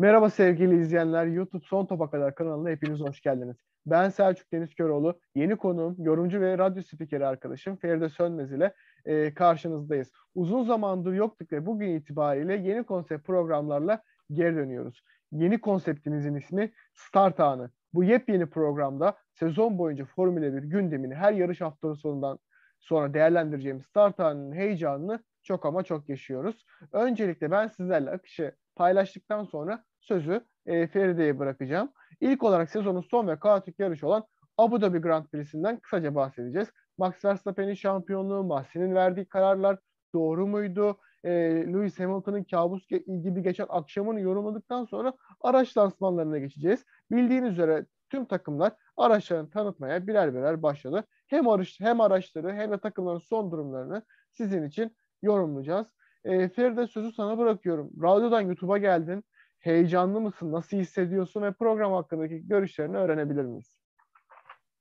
Merhaba sevgili izleyenler. YouTube Son Topa Kadar kanalına hepiniz hoş geldiniz. Ben Selçuk Deniz Köroğlu. Yeni konuğum, yorumcu ve radyo spikeri arkadaşım Feride Sönmez ile e, karşınızdayız. Uzun zamandır yoktuk ve bugün itibariyle yeni konsept programlarla geri dönüyoruz. Yeni konseptimizin ismi Start Anı. Bu yepyeni programda sezon boyunca Formula 1 gündemini her yarış haftanın sonundan sonra değerlendireceğimiz Start Anı'nın heyecanını çok ama çok yaşıyoruz. Öncelikle ben sizlerle akışı paylaştıktan sonra sözü e, Feride'ye bırakacağım. İlk olarak sezonun son ve kaotik yarışı olan Abu Dhabi Grand Prix'sinden kısaca bahsedeceğiz. Max Verstappen'in şampiyonluğu, Massi'nin verdiği kararlar doğru muydu? E, Lewis Hamilton'ın kabus gibi geçen akşamını yorumladıktan sonra araç lansmanlarına geçeceğiz. Bildiğiniz üzere tüm takımlar araçlarını tanıtmaya birer birer başladı. Hem araç hem araçları hem de takımların son durumlarını sizin için yorumlayacağız. E, Feride sözü sana bırakıyorum. Radyodan YouTube'a geldin. Heyecanlı mısın? Nasıl hissediyorsun? Ve program hakkındaki görüşlerini öğrenebilir miyiz?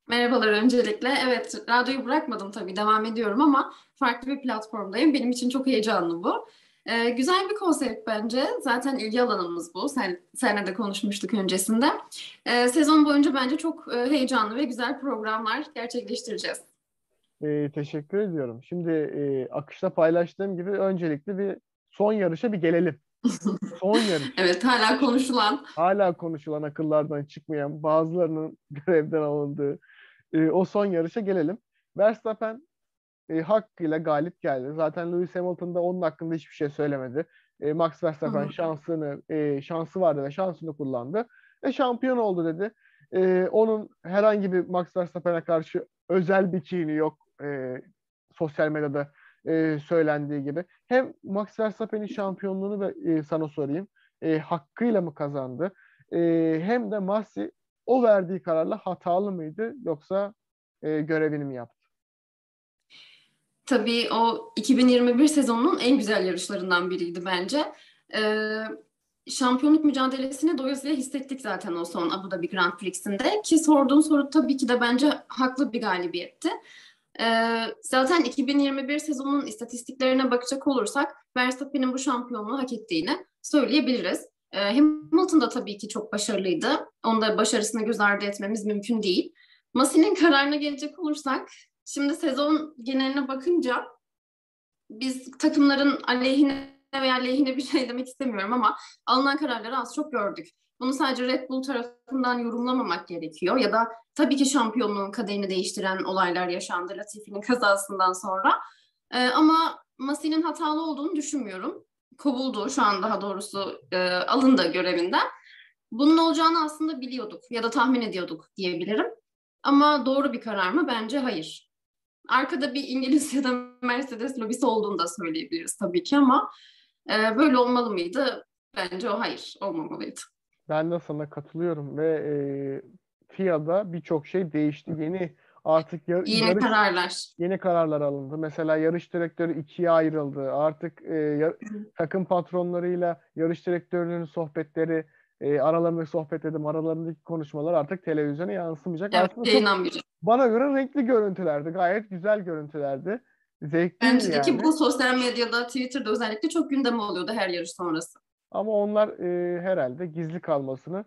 Merhabalar öncelikle. Evet, radyoyu bırakmadım tabii, devam ediyorum ama farklı bir platformdayım. Benim için çok heyecanlı bu. Ee, güzel bir konsept bence. Zaten ilgi alanımız bu. Sen, seninle de konuşmuştuk öncesinde. Ee, sezon boyunca bence çok e, heyecanlı ve güzel programlar gerçekleştireceğiz. Ee, teşekkür ediyorum. Şimdi e, akışta paylaştığım gibi öncelikle bir son yarışa bir gelelim. Son yarış. evet, hala konuşulan. Hala konuşulan, akıllardan çıkmayan, bazılarının görevden alındığı e, o son yarışa gelelim. Verstappen e, hakkıyla galip geldi. Zaten Lewis Hamilton da onun hakkında hiçbir şey söylemedi. E, Max Verstappen şansını, e, şansı vardı ve şansını kullandı. Ve şampiyon oldu dedi. E, onun herhangi bir Max Verstappen'e karşı özel bir kini yok. E, sosyal medyada e, söylendiği gibi. Hem Max Verstappen'in şampiyonluğunu ve e, sana sorayım. E, hakkıyla mı kazandı? E, hem de Masi o verdiği kararla hatalı mıydı yoksa e, görevini mi yaptı? Tabii o 2021 sezonunun en güzel yarışlarından biriydi bence. Ee, şampiyonluk mücadelesini doyasıya hissettik zaten o son Abu Dhabi Grand Prix'sinde. Ki sorduğun soru tabii ki de bence haklı bir galibiyetti. Ee, zaten 2021 sezonunun istatistiklerine bakacak olursak Verstappen'in bu şampiyonluğu hak ettiğini söyleyebiliriz. Ee, Hamilton da tabii ki çok başarılıydı. Onun da başarısını göz ardı etmemiz mümkün değil. Masi'nin kararına gelecek olursak Şimdi sezon geneline bakınca biz takımların aleyhine veya lehine bir şey demek istemiyorum ama alınan kararları az çok gördük. Bunu sadece Red Bull tarafından yorumlamamak gerekiyor ya da tabii ki şampiyonluğun kaderini değiştiren olaylar yaşandı Latifi'nin kazasından sonra. Ee, ama Masi'nin hatalı olduğunu düşünmüyorum. Kovuldu şu an daha doğrusu e, alındı görevinden. Bunun olacağını aslında biliyorduk ya da tahmin ediyorduk diyebilirim. Ama doğru bir karar mı? Bence hayır arkada bir İngiliz ya da Mercedes lobisi olduğunu da söyleyebiliriz tabii ki ama e, böyle olmalı mıydı? Bence o hayır, olmamalıydı. Ben de sana katılıyorum ve e, FIA'da birçok şey değişti. Yeni artık yar, Yeni yarış, kararlar. yeni kararlar alındı. Mesela yarış direktörü ikiye ayrıldı. Artık e, yar, takım patronlarıyla yarış direktörünün sohbetleri e, aralarındaki sohbet dedim aralarındaki konuşmalar artık televizyona yansımayacak. Evet, Aslında çok, bana göre renkli görüntülerdi. Gayet güzel görüntülerdi. Zevkliydi Bence de yani. ki bu sosyal medyada, Twitter'da özellikle çok gündem oluyordu her yarış sonrası. Ama onlar e, herhalde gizli kalmasını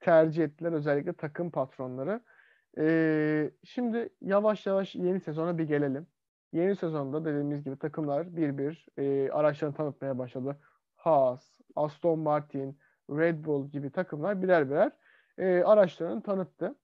tercih ettiler özellikle takım patronları. E, şimdi yavaş yavaş yeni sezona bir gelelim. Yeni sezonda dediğimiz gibi takımlar bir bir e, araçlarını tanıtmaya başladı. Haas, Aston Martin, Red Bull gibi takımlar birer birer e, araçlarını tanıttı.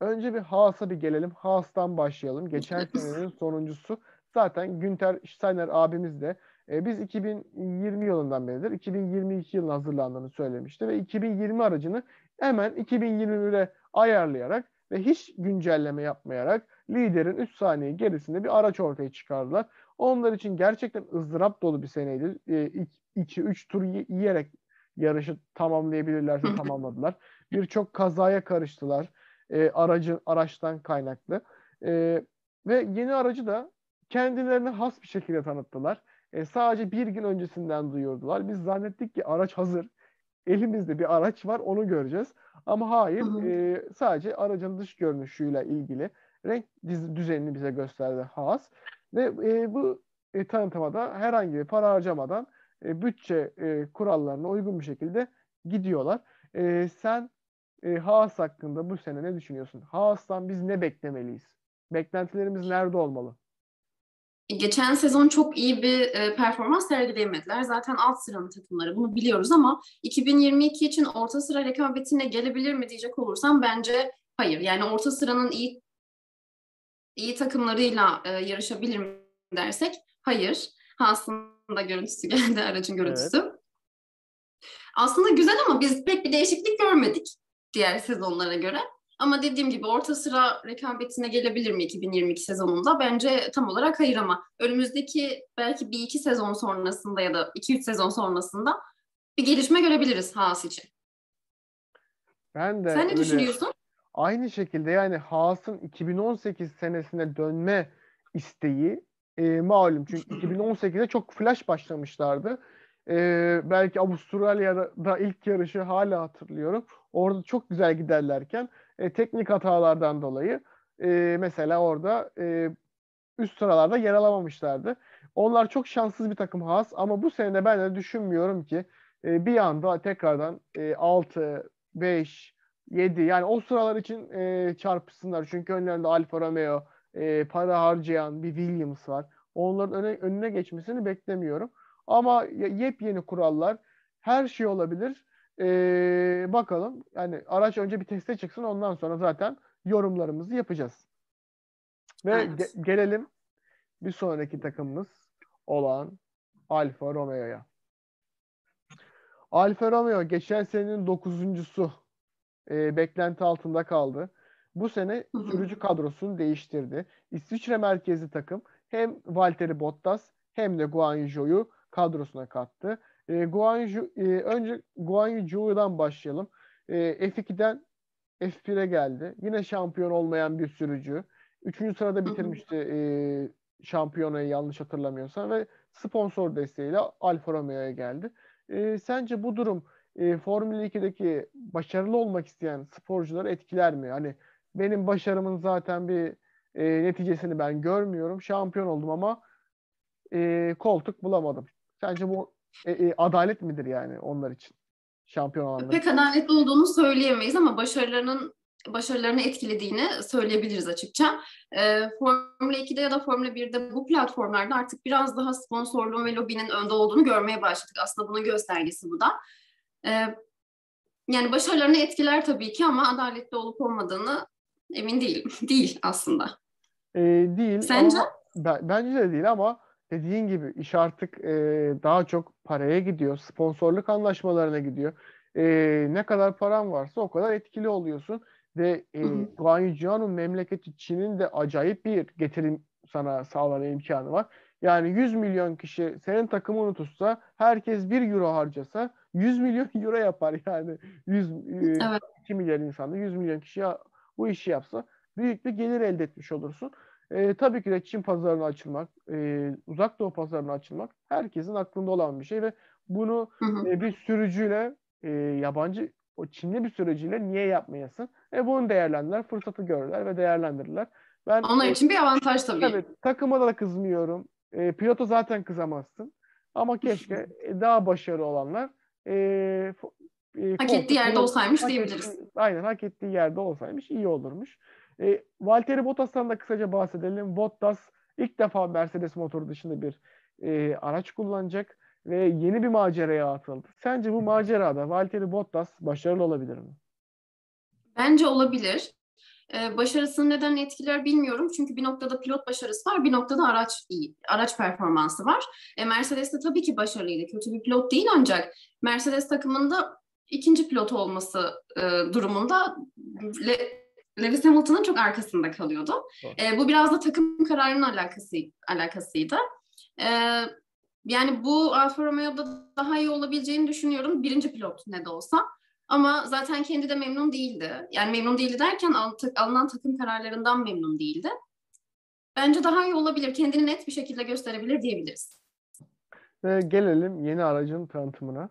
Önce bir Haas'a bir gelelim. Haas'tan başlayalım. Geçen senenin sonuncusu. Zaten Günter Steiner abimiz de e, biz 2020 yılından beridir 2022 yılına hazırlandığını söylemişti ve 2020 aracını hemen 2021'e ayarlayarak ve hiç güncelleme yapmayarak liderin 3 saniye gerisinde bir araç ortaya çıkardılar. Onlar için gerçekten ızdırap dolu bir seneydi. 2-3 tur y- yiyerek yarışı tamamlayabilirlerse tamamladılar. Birçok kazaya karıştılar. E, aracın araçtan kaynaklı. E, ve yeni aracı da kendilerine has bir şekilde tanıttılar. E, sadece bir gün öncesinden duyurdular. Biz zannettik ki araç hazır. Elimizde bir araç var onu göreceğiz. Ama hayır Hı hı. e, sadece aracın dış görünüşüyle ilgili renk düzenini bize gösterdi Haas. Ve e, bu e, tanıtıma da herhangi bir para harcamadan e, bütçe e, kurallarına uygun bir şekilde gidiyorlar. E, sen e, Haas hakkında bu sene ne düşünüyorsun? Haas'tan biz ne beklemeliyiz? Beklentilerimiz nerede olmalı? Geçen sezon çok iyi bir e, performans sergileyemediler. Zaten alt sıranın takımları bunu biliyoruz ama 2022 için orta sıra rekabetine gelebilir mi diyecek olursam bence hayır. Yani orta sıranın iyi iyi takımlarıyla e, yarışabilir mi dersek hayır. Aslında görüntüsü geldi aracın görüntüsü. Evet. Aslında güzel ama biz pek bir değişiklik görmedik diğer sezonlara göre. Ama dediğim gibi orta sıra rekabetine gelebilir mi 2022 sezonunda? Bence tam olarak hayır ama önümüzdeki belki bir iki sezon sonrasında ya da iki üç sezon sonrasında bir gelişme görebiliriz Haas için. Ben de Sen ne öyle, düşünüyorsun? Aynı şekilde yani Haas'ın 2018 senesine dönme isteği e, malum. Çünkü 2018'de çok flash başlamışlardı. E, belki Avustralya'da ilk yarışı hala hatırlıyorum. Orada çok güzel giderlerken e, teknik hatalardan dolayı e, mesela orada e, üst sıralarda yer alamamışlardı. Onlar çok şanssız bir takım Haas ama bu sene ben de düşünmüyorum ki e, bir anda tekrardan e, 6, 5, 7 yani o sıralar için e, çarpışsınlar. Çünkü önlerinde Alfa Romeo, e, para harcayan bir Williams var. Onların öne, önüne geçmesini beklemiyorum. Ama yepyeni kurallar her şey olabilir. Ee, bakalım. Yani araç önce bir teste çıksın ondan sonra zaten yorumlarımızı yapacağız. Ve evet. ge- gelelim bir sonraki takımımız olan Alfa Romeo'ya. Alfa Romeo geçen senenin dokuzuncusu e, beklenti altında kaldı. Bu sene sürücü kadrosunu değiştirdi. İsviçre merkezi takım hem Valtteri Bottas hem de Guan Yu'yu kadrosuna kattı. E, Guanyu, e, önce Guanyu Zhou'dan başlayalım. E, F2'den F1'e geldi. Yine şampiyon olmayan bir sürücü. Üçüncü sırada bitirmişti e, şampiyonayı yanlış hatırlamıyorsam ve sponsor desteğiyle Alfa Romeo'ya geldi. E, sence bu durum e, Formula 2'deki başarılı olmak isteyen sporcuları etkiler mi? Hani benim başarımın zaten bir e, neticesini ben görmüyorum. Şampiyon oldum ama e, koltuk bulamadım. Sence bu e, e, adalet midir yani onlar için? Şampiyon olanlar Pek adaletli olduğunu söyleyemeyiz ama başarılarının başarılarını etkilediğini söyleyebiliriz açıkça. E, Formula 2'de ya da Formula 1'de bu platformlarda artık biraz daha sponsorluğun ve lobinin önde olduğunu görmeye başladık. Aslında bunun göstergesi bu da. E, yani başarılarını etkiler tabii ki ama adaletli olup olmadığını emin değilim. değil aslında. E, değil. Sence? Ama, ben, bence de değil ama dediğin gibi iş artık e, daha çok paraya gidiyor. Sponsorluk anlaşmalarına gidiyor. E, ne kadar paran varsa o kadar etkili oluyorsun. Ve e, Guan Yujian'ın memleketi Çin'in de acayip bir getirim sana sağlama imkanı var. Yani 100 milyon kişi senin takımını tutsa herkes 1 euro harcasa 100 milyon euro yapar yani. 100 e, evet. 2 milyar insanda 100 milyon kişi bu işi yapsa büyük bir gelir elde etmiş olursun. E, tabii ki de Çin pazarına açılmak, e, uzak doğu pazarına açılmak herkesin aklında olan bir şey ve bunu hı hı. E, bir sürücüyle e, yabancı o Çinli bir sürücüyle niye yapmayasın? E bunu değerlendiler, fırsatı gördüler ve değerlendirdiler. Ben Onlar e, için bir avantaj tabii. Tabii takıma da kızmıyorum. E, pilota zaten kızamazsın. Ama keşke e, daha başarılı olanlar e, e, hak ettiği yerde olsaymış hak diyebiliriz. Ettiği, aynen hak ettiği yerde olsaymış iyi olurmuş. E, Valtteri Bottas'tan da kısaca bahsedelim. Bottas ilk defa Mercedes motoru dışında bir e, araç kullanacak ve yeni bir maceraya atıldı. Sence bu macerada Valtteri Bottas başarılı olabilir mi? Bence olabilir. Ee, başarısını neden etkiler bilmiyorum. Çünkü bir noktada pilot başarısı var, bir noktada araç iyi, araç performansı var. E, Mercedes de tabii ki başarılıydı. Kötü bir pilot değil ancak Mercedes takımında ikinci pilot olması e, durumunda Le, Lewis Hamilton'ın çok arkasında kalıyordu. E, bu biraz da takım kararının alakası, alakasıydı. E, yani bu Alfa Romeo'da daha iyi olabileceğini düşünüyorum. Birinci pilot ne de olsa. Ama zaten kendi de memnun değildi. Yani memnun değildi derken alınan takım kararlarından memnun değildi. Bence daha iyi olabilir. Kendini net bir şekilde gösterebilir diyebiliriz. Ve gelelim yeni aracın tanıtımına.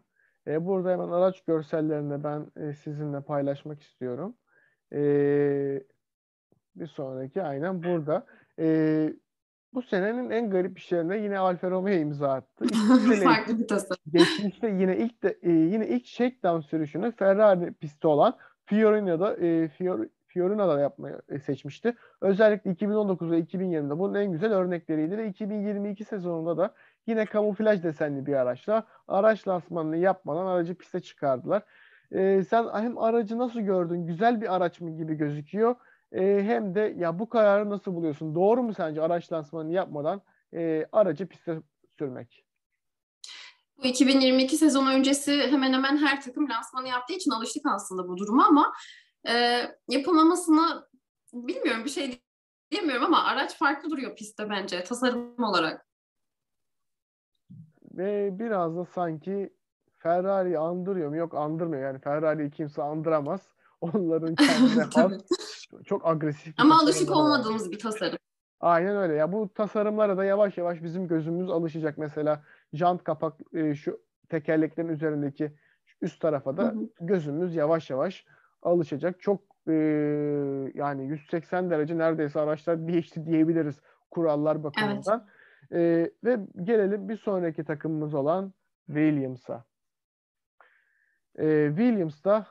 E, burada hemen araç görsellerini ben e, sizinle paylaşmak istiyorum. E, bir sonraki aynen burada. E, bu senenin en garip işlerine yine Alfa Romeo imza attı. Farklı bir tasarım. Geçmişte yine ilk de e, yine ilk shakedown sürüşünü Ferrari pisti olan Fiorina'da e, Fior, Fiorina'da yapmayı e, seçmişti. Özellikle 2019 ve 2020'de bunun en güzel örnekleriydi ve 2022 sezonunda da yine kamuflaj desenli bir araçla araç lansmanını yapmadan aracı piste çıkardılar. E, sen hem aracı nasıl gördün? Güzel bir araç mı gibi gözüküyor? E, hem de ya bu kararı nasıl buluyorsun? Doğru mu sence araç lansmanını yapmadan e, aracı piste sürmek? Bu 2022 sezon öncesi hemen hemen her takım lansmanı yaptığı için alıştık aslında bu duruma ama e, yapılmamasını bilmiyorum bir şey diyemiyorum ama araç farklı duruyor pistte bence tasarım olarak. Ve biraz da sanki Ferrari'yi andırıyor mu? Yok andırmıyor. Yani Ferrari'yi kimse andıramaz. Onların kendine has çok agresif Ama alışık olmadığımız var. bir tasarım. Aynen öyle. Ya bu tasarımlara da yavaş yavaş bizim gözümüz alışacak. Mesela jant kapak e, şu tekerleklerin üzerindeki üst tarafa da hı hı. gözümüz yavaş yavaş alışacak. Çok e, yani 180 derece neredeyse araçlar değişti diyebiliriz kurallar bakımından. Evet. E, ve gelelim bir sonraki takımımız olan Williams'a. E, Williams da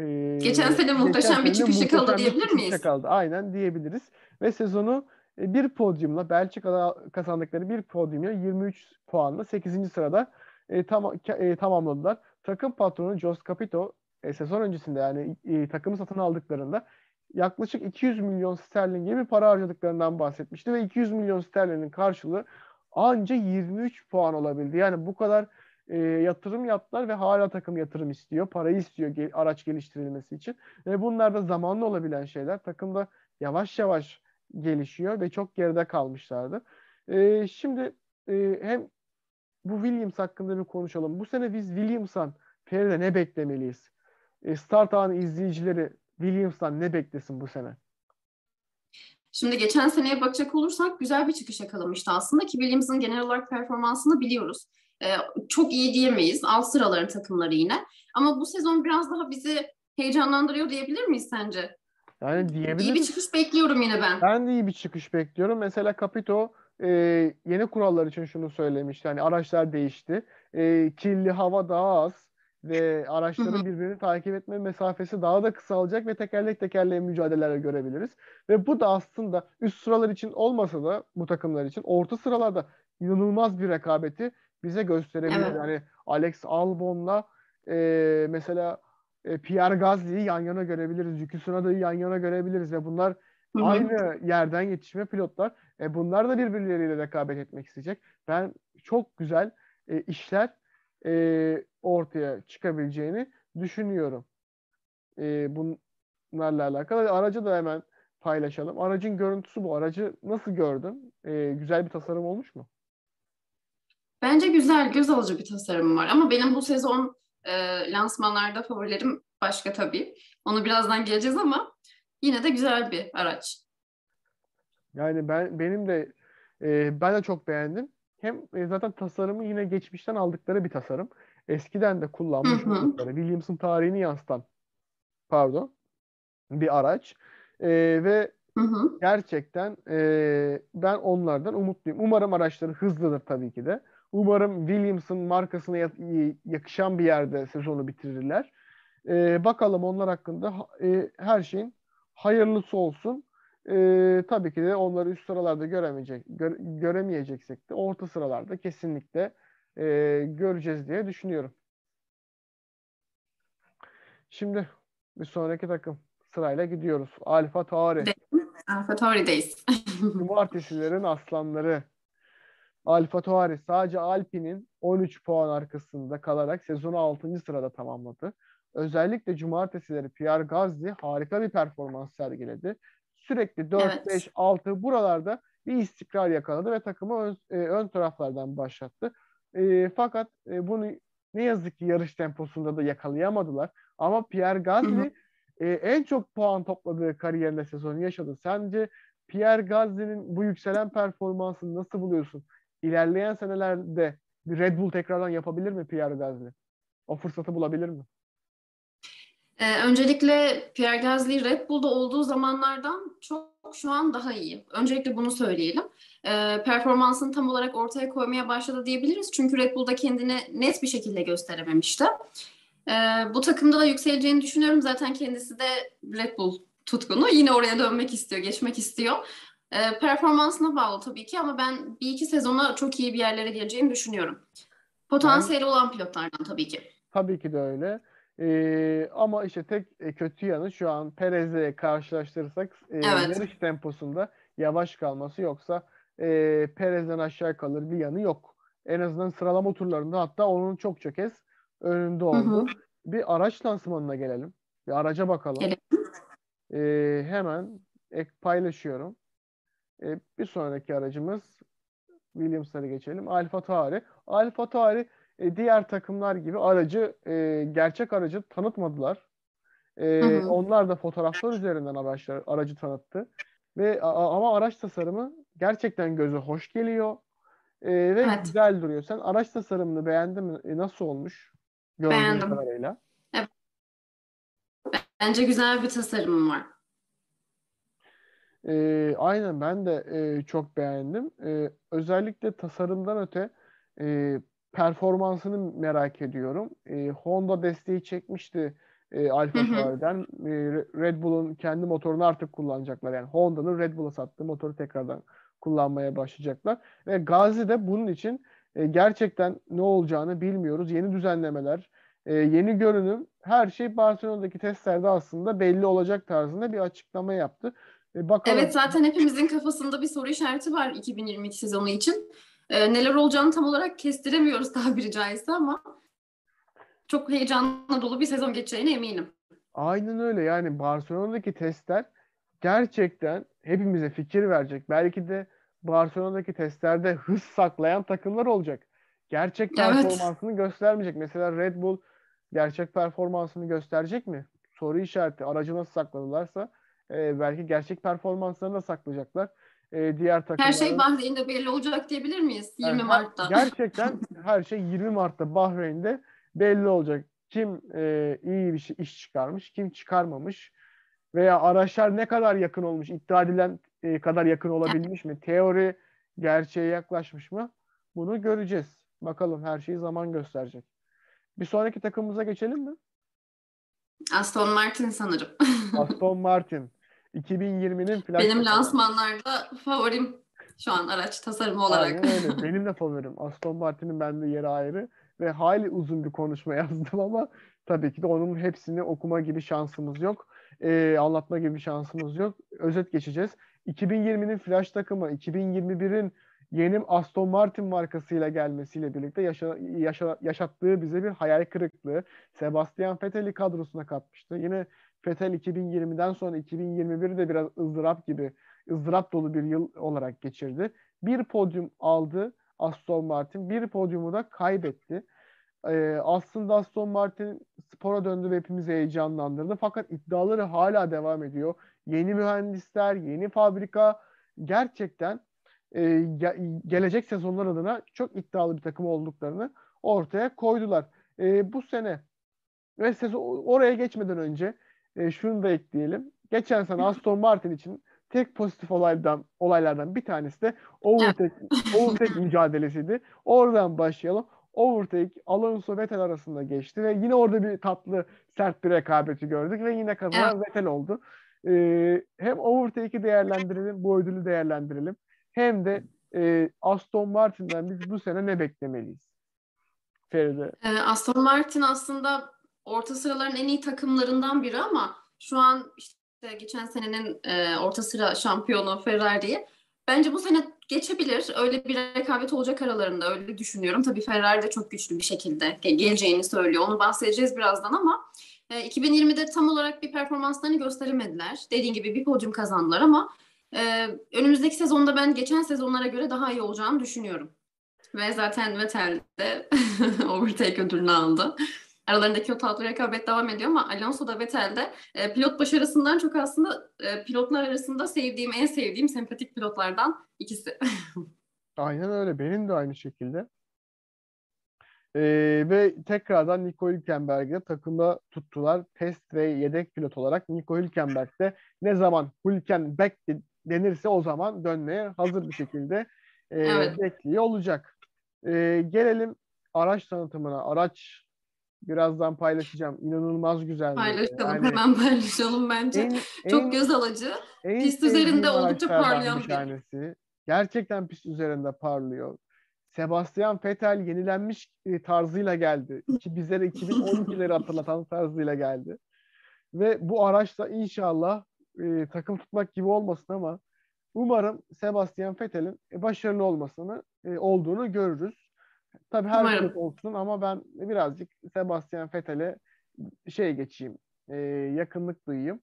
e, geçen sene muhteşem geçen bir çıkış yakaladı diyebilir miyiz? Yakaladı. Aynen diyebiliriz. Ve sezonu e, bir podyumla Belçika'da kazandıkları bir podyumla 23 puanla 8. sırada e, tam, e, tamamladılar. Takım patronu Jos Capito e, sezon öncesinde yani e, takımı satın aldıklarında yaklaşık 200 milyon sterlin gibi para harcadıklarından bahsetmişti ve 200 milyon sterlinin karşılığı anca 23 puan olabildi. Yani bu kadar e, yatırım yaptılar ve hala takım yatırım istiyor. Parayı istiyor ge- araç geliştirilmesi için. Ve bunlar da zamanlı olabilen şeyler. Takımda yavaş yavaş gelişiyor ve çok geride kalmışlardı. E, şimdi e, hem bu Williams hakkında bir konuşalım. Bu sene biz Williams'tan Feride ne beklemeliyiz? E, Start anı izleyicileri Williams'tan ne beklesin bu sene? Şimdi geçen seneye bakacak olursak güzel bir çıkış yakalamıştı aslında ki Williams'ın genel olarak performansını biliyoruz. Ee, çok iyi diyemeyiz. Alt sıraların takımları yine. Ama bu sezon biraz daha bizi heyecanlandırıyor diyebilir miyiz sence? Yani diyebiliriz. İyi bir çıkış bekliyorum yine ben. Ben de iyi bir çıkış bekliyorum. Mesela Capito e, yeni kurallar için şunu söylemişti. Hani araçlar değişti. E, kirli hava daha az ve araçların birbirini takip etme mesafesi daha da kısalacak ve tekerlek tekerleğe mücadeleler görebiliriz. Ve bu da aslında üst sıralar için olmasa da bu takımlar için orta sıralarda inanılmaz bir rekabeti bize gösterebilir. Evet. Yani Alex Albon'la e, mesela e, Pierre Gasly'yi yan yana görebiliriz. Yuki Tsunoda'yı yan yana görebiliriz ve bunlar Hı-hı. aynı yerden yetişme pilotlar. E, bunlar da birbirleriyle rekabet etmek isteyecek. Ben çok güzel e, işler e, ortaya çıkabileceğini düşünüyorum. E, bunlarla alakalı. Aracı da hemen paylaşalım. Aracın görüntüsü bu. Aracı nasıl gördün? E, güzel bir tasarım olmuş mu? Bence güzel, göz alıcı bir tasarım var. Ama benim bu sezon e, lansmanlarda favorilerim başka tabii. Onu birazdan geleceğiz ama yine de güzel bir araç. Yani ben benim de e, ben de çok beğendim. Hem e, zaten tasarımı yine geçmişten aldıkları bir tasarım. Eskiden de kullanmış oldukları Williams'ın tarihini yansıtan pardon bir araç. E, ve hı hı. gerçekten e, ben onlardan umutluyum. Umarım araçları hızlıdır tabii ki de. Umarım Williams'ın markasına yakışan bir yerde sezonu bitirirler. E, bakalım onlar hakkında e, her şeyin hayırlısı olsun. E, tabii ki de onları üst sıralarda göremeyecek, gö, göremeyeceksek de orta sıralarda kesinlikle e, göreceğiz diye düşünüyorum. Şimdi bir sonraki takım sırayla gidiyoruz. Alfa Tauri. Alfa Tauri'deyiz. Cumartesilerin aslanları. Alfa Tauri sadece Alpine'in 13 puan arkasında kalarak sezonu 6. sırada tamamladı. Özellikle cumartesileri Pierre Gasly harika bir performans sergiledi. Sürekli 4, evet. 5, 6 buralarda bir istikrar yakaladı ve takımı ön, e, ön taraflardan başlattı. E, fakat e, bunu ne yazık ki yarış temposunda da yakalayamadılar. Ama Pierre Gasly e, en çok puan topladığı kariyerinde sezonu yaşadı. Sence Pierre Gasly'nin bu yükselen performansını nasıl buluyorsun? İlerleyen senelerde Red Bull tekrardan yapabilir mi Pierre Gasly? O fırsatı bulabilir mi? Ee, öncelikle Pierre Gasly Red Bull'da olduğu zamanlardan çok şu an daha iyi. Öncelikle bunu söyleyelim. e, performansını tam olarak ortaya koymaya başladı diyebiliriz. Çünkü Red Bull'da kendini net bir şekilde gösterememişti. E, bu takımda da yükseleceğini düşünüyorum. Zaten kendisi de Red Bull tutkunu. Yine oraya dönmek istiyor, geçmek istiyor. E, performansına bağlı tabii ki ama ben bir iki sezona çok iyi bir yerlere geleceğini düşünüyorum. Potansiyeli ben, olan pilotlardan tabii ki. Tabii ki de öyle. Ee, ama işte tek e, kötü yanı şu an Perez'le karşılaştırırsak e, evet. yarış temposunda yavaş kalması yoksa e, Perez'den aşağı kalır bir yanı yok. En azından sıralama turlarında hatta onun çok çok kez önünde oldu. Hı hı. Bir araç lansmanına gelelim. Bir araca bakalım. Gelelim. Ee, hemen ek paylaşıyorum. Ee, bir sonraki aracımız Williams'lara geçelim. Alfa Tauri. Alfa Tauri e, diğer takımlar gibi aracı e, gerçek aracı tanıtmadılar. E, hı hı. Onlar da fotoğraflar üzerinden araçlar, aracı tanıttı. Ve a, ama araç tasarımı gerçekten göze hoş geliyor. E, ve evet. güzel duruyor. Sen araç tasarımını beğendin mi? E, nasıl olmuş? Beğendim. Kadarıyla. Evet. Bence güzel bir tasarımım var. E, aynen ben de e, çok beğendim. E, özellikle tasarımdan öte e, performansını merak ediyorum. E, Honda desteği çekmişti e, Alfa Tauri'den. E, Red Bull'un kendi motorunu artık kullanacaklar. Yani Honda'nın Red Bull'a sattığı motoru tekrardan kullanmaya başlayacaklar. Ve Gazi de bunun için e, gerçekten ne olacağını bilmiyoruz. Yeni düzenlemeler, e, yeni görünüm, her şey Barcelona'daki testlerde aslında belli olacak tarzında bir açıklama yaptı. E, bakalım. Evet zaten hepimizin kafasında bir soru işareti var 2022 sezonu için. E, neler olacağını tam olarak kestiremiyoruz tabiri caizse ama çok heyecanla dolu bir sezon geçeceğine eminim. Aynen öyle yani Barcelona'daki testler gerçekten hepimize fikir verecek. Belki de Barcelona'daki testlerde hız saklayan takımlar olacak. Gerçek performansını evet. göstermeyecek. Mesela Red Bull gerçek performansını gösterecek mi? Soru işareti. Aracı nasıl sakladılarsa e, belki gerçek performanslarını da saklayacaklar e, diğer takımların... Her şey Bahreyn'de belli olacak diyebilir miyiz? 20 yani, Mart'ta. Gerçekten her şey 20 Mart'ta Bahreyn'de belli olacak. Kim e, iyi bir şey, iş çıkarmış, kim çıkarmamış veya araçlar ne kadar yakın olmuş, iddia edilen e, kadar yakın olabilmiş mi? Teori gerçeğe yaklaşmış mı? Bunu göreceğiz. Bakalım her şeyi zaman gösterecek. Bir sonraki takımımıza geçelim mi? Aston Martin sanırım. Aston Martin. 2020'nin flash Benim lansmanlarda favorim şu an araç tasarımı olarak. Aynen öyle. Benim de favorim. Aston Martin'in bende yeri ayrı. Ve hali uzun bir konuşma yazdım ama tabii ki de onun hepsini okuma gibi şansımız yok. Ee, anlatma gibi şansımız yok. Özet geçeceğiz. 2020'nin flash takımı, 2021'in yeni Aston Martin markasıyla gelmesiyle birlikte yaşa, yaşa, yaşattığı bize bir hayal kırıklığı. Sebastian Vettel'i kadrosuna katmıştı. Yine Fetel 2020'den sonra 2021'i de biraz ızdırap gibi, ızdırap dolu bir yıl olarak geçirdi. Bir podyum aldı Aston Martin, bir podyumu da kaybetti. Ee, aslında Aston Martin spora döndü ve hepimizi heyecanlandırdı. Fakat iddiaları hala devam ediyor. Yeni mühendisler, yeni fabrika gerçekten e, ge- gelecek sezonlar adına çok iddialı bir takım olduklarını ortaya koydular. E, bu sene ve sezon oraya geçmeden önce e, şunu da ekleyelim. Geçen sene Aston Martin için tek pozitif olaydan olaylardan bir tanesi de overtake, overtake mücadelesiydi. Oradan başlayalım. Overtake Alonso Vettel arasında geçti ve yine orada bir tatlı sert bir rekabeti gördük ve yine kazanan evet. Vettel oldu. Ee, hem overtake'i değerlendirelim, bu ödülü değerlendirelim. Hem de e, Aston Martin'den biz bu sene ne beklemeliyiz? Feride. Ee, Aston Martin aslında orta sıraların en iyi takımlarından biri ama şu an işte geçen senenin e, orta sıra şampiyonu Ferrari'yi bence bu sene geçebilir. Öyle bir rekabet olacak aralarında öyle düşünüyorum. Tabii Ferrari de çok güçlü bir şekilde geleceğini söylüyor. Onu bahsedeceğiz birazdan ama e, 2020'de tam olarak bir performanslarını gösteremediler. Dediğim gibi bir podyum kazandılar ama e, önümüzdeki sezonda ben geçen sezonlara göre daha iyi olacağını düşünüyorum. Ve zaten Vettel de overtake ödülünü aldı. Aralarındaki o tatlı rekabet devam ediyor ama Alonso da Vettel de e, pilot başarısından çok aslında e, pilotlar arasında sevdiğim, en sevdiğim sempatik pilotlardan ikisi. Aynen öyle. Benim de aynı şekilde. Ee, ve tekrardan Nico Hülkenberg'i takımda tuttular. Test ve yedek pilot olarak Nico Hülkenberg de ne zaman Hülkenberg, denirse o zaman dönmeye hazır bir şekilde e, evet. bekliyor olacak. E, gelelim araç tanıtımına. Araç birazdan paylaşacağım. İnanılmaz güzel. Paylaşalım yani, hemen paylaşalım bence. En, Çok en, göz alıcı. En pist üzerinde oldukça parlayan bir tanesi. Gerçekten pist üzerinde parlıyor. Sebastian Vettel yenilenmiş e, tarzıyla geldi. İki, bizlere 2012'leri hatırlatan tarzıyla geldi. Ve bu araçla inşallah e, takım tutmak gibi olmasın ama umarım Sebastian Vettel'in başarılı olmasını e, olduğunu görürüz. Tabii her Umarım. olsun ama ben birazcık Sebastian Vettel'e şey geçeyim. E, yakınlık duyayım.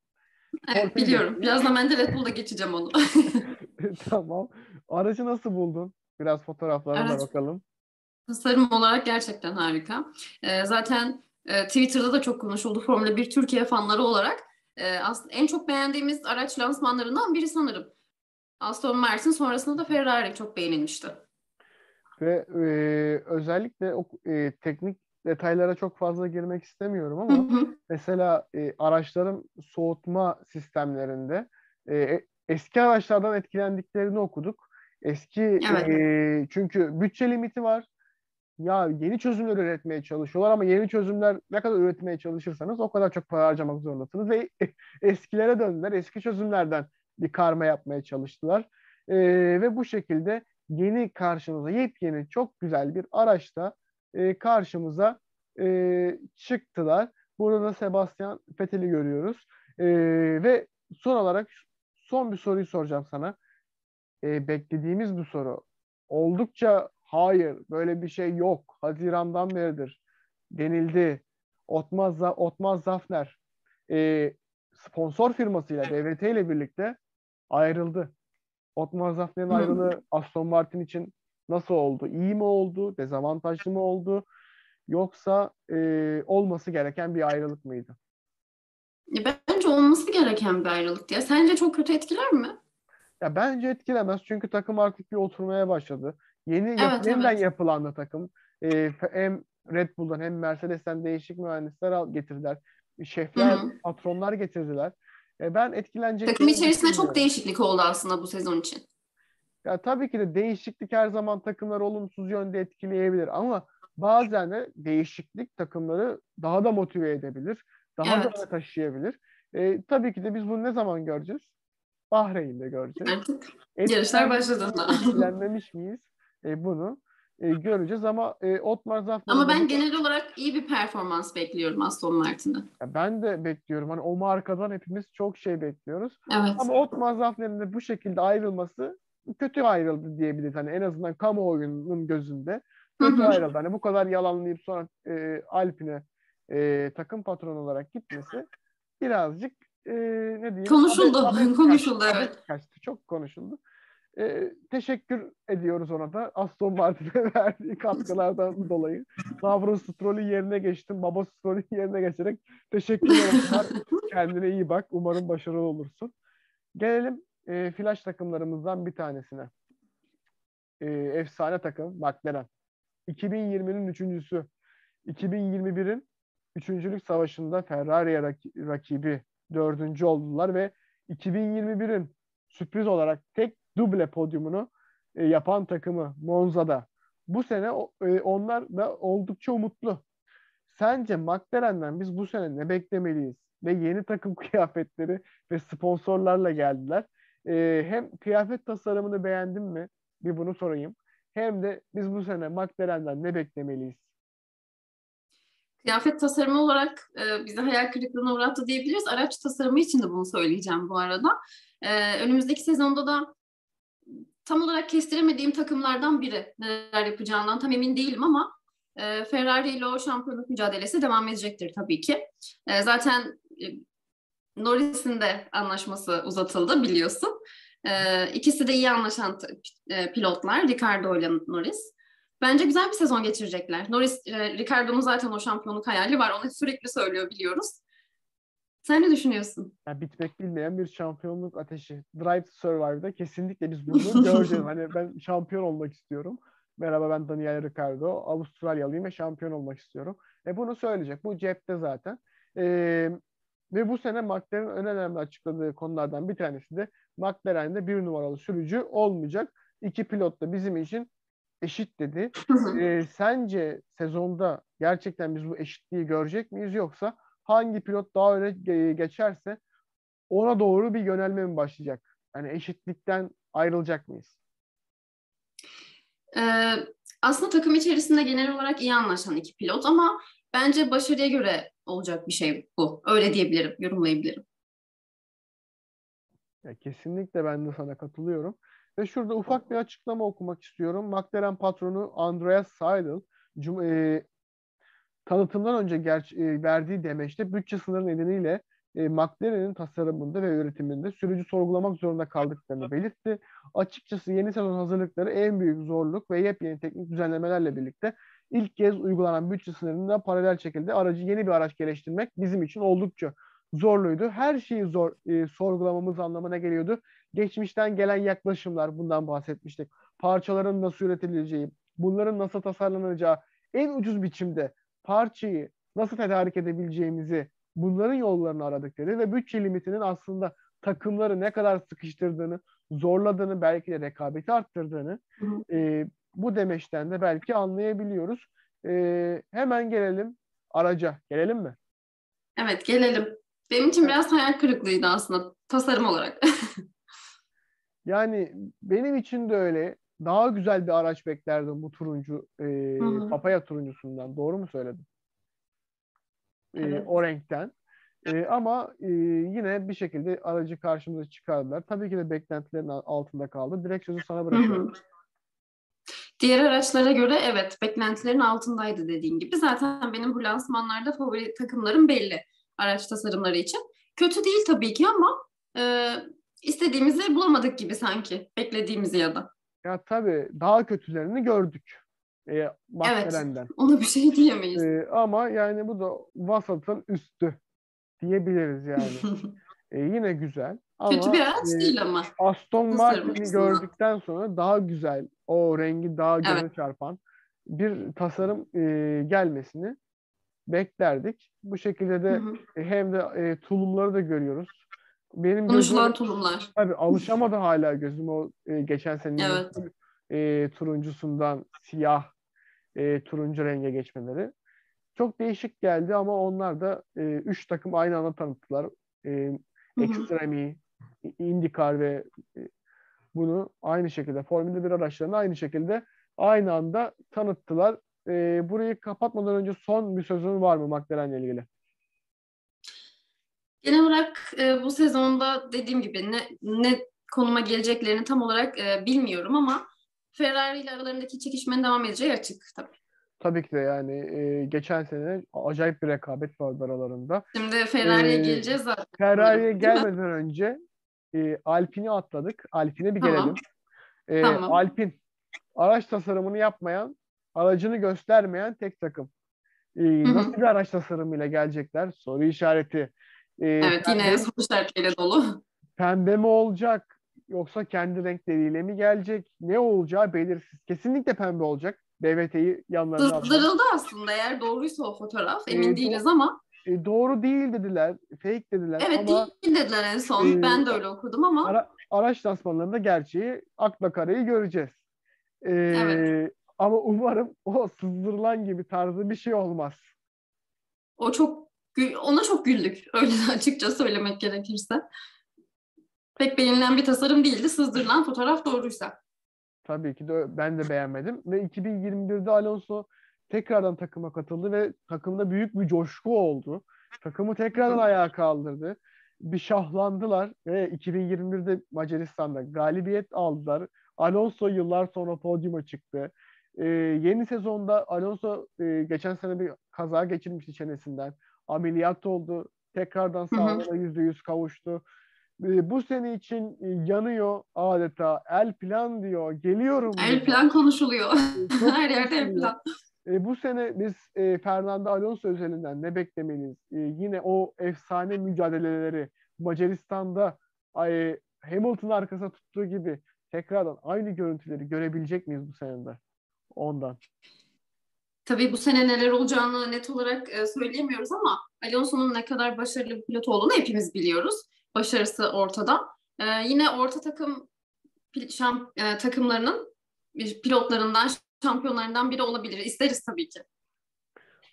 Evet biliyorum. Geçeyim. Birazdan ben de Red Bull'da geçeceğim onu. tamam. Aracı nasıl buldun? Biraz fotoğraflarına evet. bakalım. Tasarım olarak gerçekten harika. Ee, zaten e, Twitter'da da çok konuşuldu Formula 1 Türkiye fanları olarak. E, aslında en çok beğendiğimiz araç lansmanlarından biri sanırım. Aston Martin sonrasında da Ferrari çok beğenilmişti. Ve e, özellikle o e, teknik detaylara çok fazla girmek istemiyorum ama hı hı. mesela e, araçların soğutma sistemlerinde e, eski araçlardan etkilendiklerini okuduk. Eski evet. e, çünkü bütçe limiti var. Ya yeni çözümler üretmeye çalışıyorlar ama yeni çözümler ne kadar üretmeye çalışırsanız o kadar çok para harcamak zorundasınız ve eskilere döndüler. Eski çözümlerden bir karma yapmaya çalıştılar. E, ve bu şekilde yeni karşımıza yepyeni çok güzel bir araçta e, karşımıza e, çıktılar. Burada da Sebastian Vettel'i görüyoruz. E, ve son olarak son bir soruyu soracağım sana. E, beklediğimiz bu soru. Oldukça hayır böyle bir şey yok. Hazirandan beridir denildi. Otmaz, Otmaz Zafner e, sponsor firmasıyla DVT ile birlikte ayrıldı. Otmar Zafner'in ayrılığı Aston Martin için nasıl oldu? İyi mi oldu? Dezavantajlı mı oldu? Yoksa e, olması gereken bir ayrılık mıydı? Bence olması gereken bir ayrılık. Ya sence çok kötü etkiler mi? Ya bence etkilemez çünkü takım artık bir oturmaya başladı. Yeni evet, yap- yeniden evet. yapılan da takım. Ee, hem Red Bull'dan hem Mercedes'ten değişik mühendisler getirdiler. Şefler, Hı-hı. patronlar getirdiler. E, ben etkilenecek... Takım içerisinde çok değişiklik oldu aslında bu sezon için. Ya tabii ki de değişiklik her zaman takımları olumsuz yönde etkileyebilir ama bazen de değişiklik takımları daha da motive edebilir. Daha evet. da taşıyabilir. E, tabii ki de biz bunu ne zaman göreceğiz? Bahreyn'de göreceğiz. Artık yarışlar başladığında. Etkilenmemiş miyiz? E, bunu e, göreceğiz ama e, Otmar Zafner... Ama ben genel olarak iyi bir performans bekliyorum Aston Martin'de. Ben de bekliyorum. Hani o markadan hepimiz çok şey bekliyoruz. Evet. Ama Otmar Zafner'in de bu şekilde ayrılması kötü ayrıldı diyebiliriz. Hani en azından kamuoyunun gözünde kötü ayrıldı. Hani bu kadar yalanlayıp sonra e, Alpine e, takım patronu olarak gitmesi birazcık e, ne diyeyim? Konuşuldu. Abet, abet konuşuldu kaçtı, evet. Kaçtı. Çok konuşuldu. E, teşekkür ediyoruz ona da Aston Martin'e verdiği katkılardan dolayı. Davros Stroll'ü yerine geçtim. Baba Stroll'ü yerine geçerek teşekkür ederim. Kendine iyi bak. Umarım başarılı olursun. Gelelim e, flash takımlarımızdan bir tanesine. E, efsane takım McLaren. 2020'nin üçüncüsü. 2021'in üçüncülük savaşında Ferrari'ye rak- rakibi dördüncü oldular ve 2021'in sürpriz olarak tek duble podyumunu e, yapan takımı Monza'da. Bu sene e, onlar da oldukça umutlu. Sence McLaren'den biz bu sene ne beklemeliyiz? Ve yeni takım kıyafetleri ve sponsorlarla geldiler. E, hem kıyafet tasarımını beğendin mi? Bir bunu sorayım. Hem de biz bu sene McLaren'den ne beklemeliyiz? Kıyafet tasarımı olarak e, bizi hayal kırıklığına uğrattı diyebiliriz. Araç tasarımı için de bunu söyleyeceğim bu arada. E, önümüzdeki sezonda da tam olarak kestiremediğim takımlardan biri. Neler yapacağından tam emin değilim ama e, Ferrari ile o şampiyonluk mücadelesi devam edecektir tabii ki. E, zaten e, Norris'in de anlaşması uzatıldı biliyorsun. E, ikisi de iyi anlaşan e, pilotlar Ricardo ile Norris. Bence güzel bir sezon geçirecekler. Norris, e, Ricardo'nun zaten o şampiyonluk hayali var. Onu sürekli söylüyor biliyoruz. Sen ne düşünüyorsun? Yani bitmek bilmeyen bir şampiyonluk ateşi. Drive to Survive'da kesinlikle biz bunu göreceğiz. hani ben şampiyon olmak istiyorum. Merhaba ben Daniel Ricciardo. Avustralyalıyım ve şampiyon olmak istiyorum. E bunu söyleyecek. Bu cepte zaten. E, Ve bu sene McLaren'in en önemli açıkladığı konulardan bir tanesi de McLaren'de bir numaralı sürücü olmayacak. İki pilot da bizim için eşit dedi. ee, sence sezonda gerçekten biz bu eşitliği görecek miyiz yoksa hangi pilot daha öne geçerse ona doğru bir yönelme mi başlayacak? Yani eşitlikten ayrılacak mıyız? Ee, aslında takım içerisinde genel olarak iyi anlaşan iki pilot ama bence başarıya göre olacak bir şey bu. Öyle diyebilirim, yorumlayabilirim. Ya kesinlikle ben de sana katılıyorum. Ve şurada ufak bir açıklama okumak istiyorum. McLaren patronu Andreas Seidel cum- e, tanıtımdan önce ger- e, verdiği demeçte bütçe sınırı nedeniyle e, McLaren'in tasarımında ve üretiminde sürücü sorgulamak zorunda kaldıklarını belirtti. Açıkçası yeni sezon hazırlıkları en büyük zorluk ve yepyeni teknik düzenlemelerle birlikte ilk kez uygulanan bütçe sınırında paralel şekilde aracı yeni bir araç geliştirmek bizim için oldukça zorluydu. Her şeyi zor e, sorgulamamız anlamına geliyordu. Geçmişten gelen yaklaşımlar bundan bahsetmiştik. Parçaların nasıl üretileceği, bunların nasıl tasarlanacağı, en ucuz biçimde parçayı nasıl tedarik edebileceğimizi bunların yollarını aradıkları ve bütçe limitinin aslında takımları ne kadar sıkıştırdığını, zorladığını, belki de rekabeti arttırdığını e, bu demeçten de belki anlayabiliyoruz. E, hemen gelelim araca. Gelelim mi? Evet gelelim. Benim için biraz hayal kırıklığıydı aslında tasarım olarak. yani benim için de öyle. Daha güzel bir araç beklerdim bu turuncu e, papaya turuncusundan. Doğru mu söyledim? E, evet. o renkten. E, ama e, yine bir şekilde aracı karşımıza çıkardılar. Tabii ki de beklentilerin altında kaldı. Direkt sözü sana bırakıyorum. Diğer araçlara göre evet beklentilerin altındaydı dediğin gibi. Zaten benim bu lansmanlarda favori takımlarım belli araç tasarımları için. Kötü değil tabii ki ama e, istediğimizi bulamadık gibi sanki beklediğimizi ya da. Ya tabii daha kötülerini gördük. E, evet, ona bir şey diyemeyiz. E, ama yani bu da vasatın üstü diyebiliriz yani. e, yine güzel. Ama, Kötü bir araç e, değil ama. Aston Martin'i gördükten sonra daha güzel, o rengi daha göze evet. çarpan bir tasarım e, gelmesini beklerdik. Bu şekilde de hı hı. hem de e, tulumları da görüyoruz. Benim Konuşulan gözüm, tulumlar. Tabii alışamadı hala gözüm o e, geçen senenin evet. e, turuncusundan siyah e, turuncu renge geçmeleri. Çok değişik geldi ama onlar da e, üç takım aynı anda tanıttılar. E, Extreme, IndyCar ve e, bunu aynı şekilde Formula 1 araçlarını aynı şekilde aynı anda tanıttılar. E, burayı kapatmadan önce son bir sözün var mı McLaren'le ilgili? Genel olarak e, bu sezonda dediğim gibi ne, ne konuma geleceklerini tam olarak e, bilmiyorum ama Ferrari ile aralarındaki çekişmenin devam edeceği açık tabii. Tabii ki de yani e, geçen sene acayip bir rekabet vardı aralarında. Şimdi Ferrari'ye ee, geleceğiz zaten. Ferrari'ye gelmeden önce e, Alpine'i atladık. Alpine'e bir tamam. gelelim. E, tamam. Alpin araç tasarımını yapmayan, aracını göstermeyen tek takım. E, nasıl bir araç tasarımıyla gelecekler? Soru işareti. E, evet pembe, yine soru işaretleriyle dolu. Pembe mi olacak? Yoksa kendi renkleriyle mi gelecek? Ne olacağı belirsiz. Kesinlikle pembe olacak. BVT'yi yanlarına Sızdırıldı aslında eğer doğruysa o fotoğraf. Emin e, değiliz ama. E, doğru değil dediler. Fake dediler. Evet ama, değil dediler en son. E, ben de öyle okudum ama. Ara, araç lansmanlarında gerçeği akla kareyi göreceğiz. E, evet. Ama umarım o sızdırılan gibi tarzı bir şey olmaz. O çok ona çok güldük. Öyle açıkça söylemek gerekirse. Pek beğenilen bir tasarım değildi. Sızdırılan fotoğraf doğruysa. Tabii ki de ben de beğenmedim. Ve 2021'de Alonso tekrardan takıma katıldı ve takımda büyük bir coşku oldu. Takımı tekrardan ayağa kaldırdı. Bir şahlandılar ve 2021'de Macaristan'da galibiyet aldılar. Alonso yıllar sonra podyuma çıktı. Ee, yeni sezonda Alonso e, geçen sene bir kaza geçirmişti çenesinden. Ameliyat oldu. Tekrardan sağlığına yüzde yüz kavuştu. Ee, bu sene için e, yanıyor adeta. El plan diyor. Geliyorum. El diyor. plan konuşuluyor. Ee, Her yerde el plan. E, bu sene biz e, Fernando Alonso özelinden ne beklemeliyiz? E, yine o efsane mücadeleleri Macaristan'da e, Hamilton arkasına tuttuğu gibi tekrardan aynı görüntüleri görebilecek miyiz bu senede? Ondan. Tabii bu sene neler olacağını net olarak e, söyleyemiyoruz ama Alonso'nun ne kadar başarılı bir pilot olduğunu hepimiz biliyoruz. Başarısı ortada. E, yine orta takım şamp, e, takımlarının pilotlarından, şampiyonlarından biri olabilir. İsteriz tabii ki.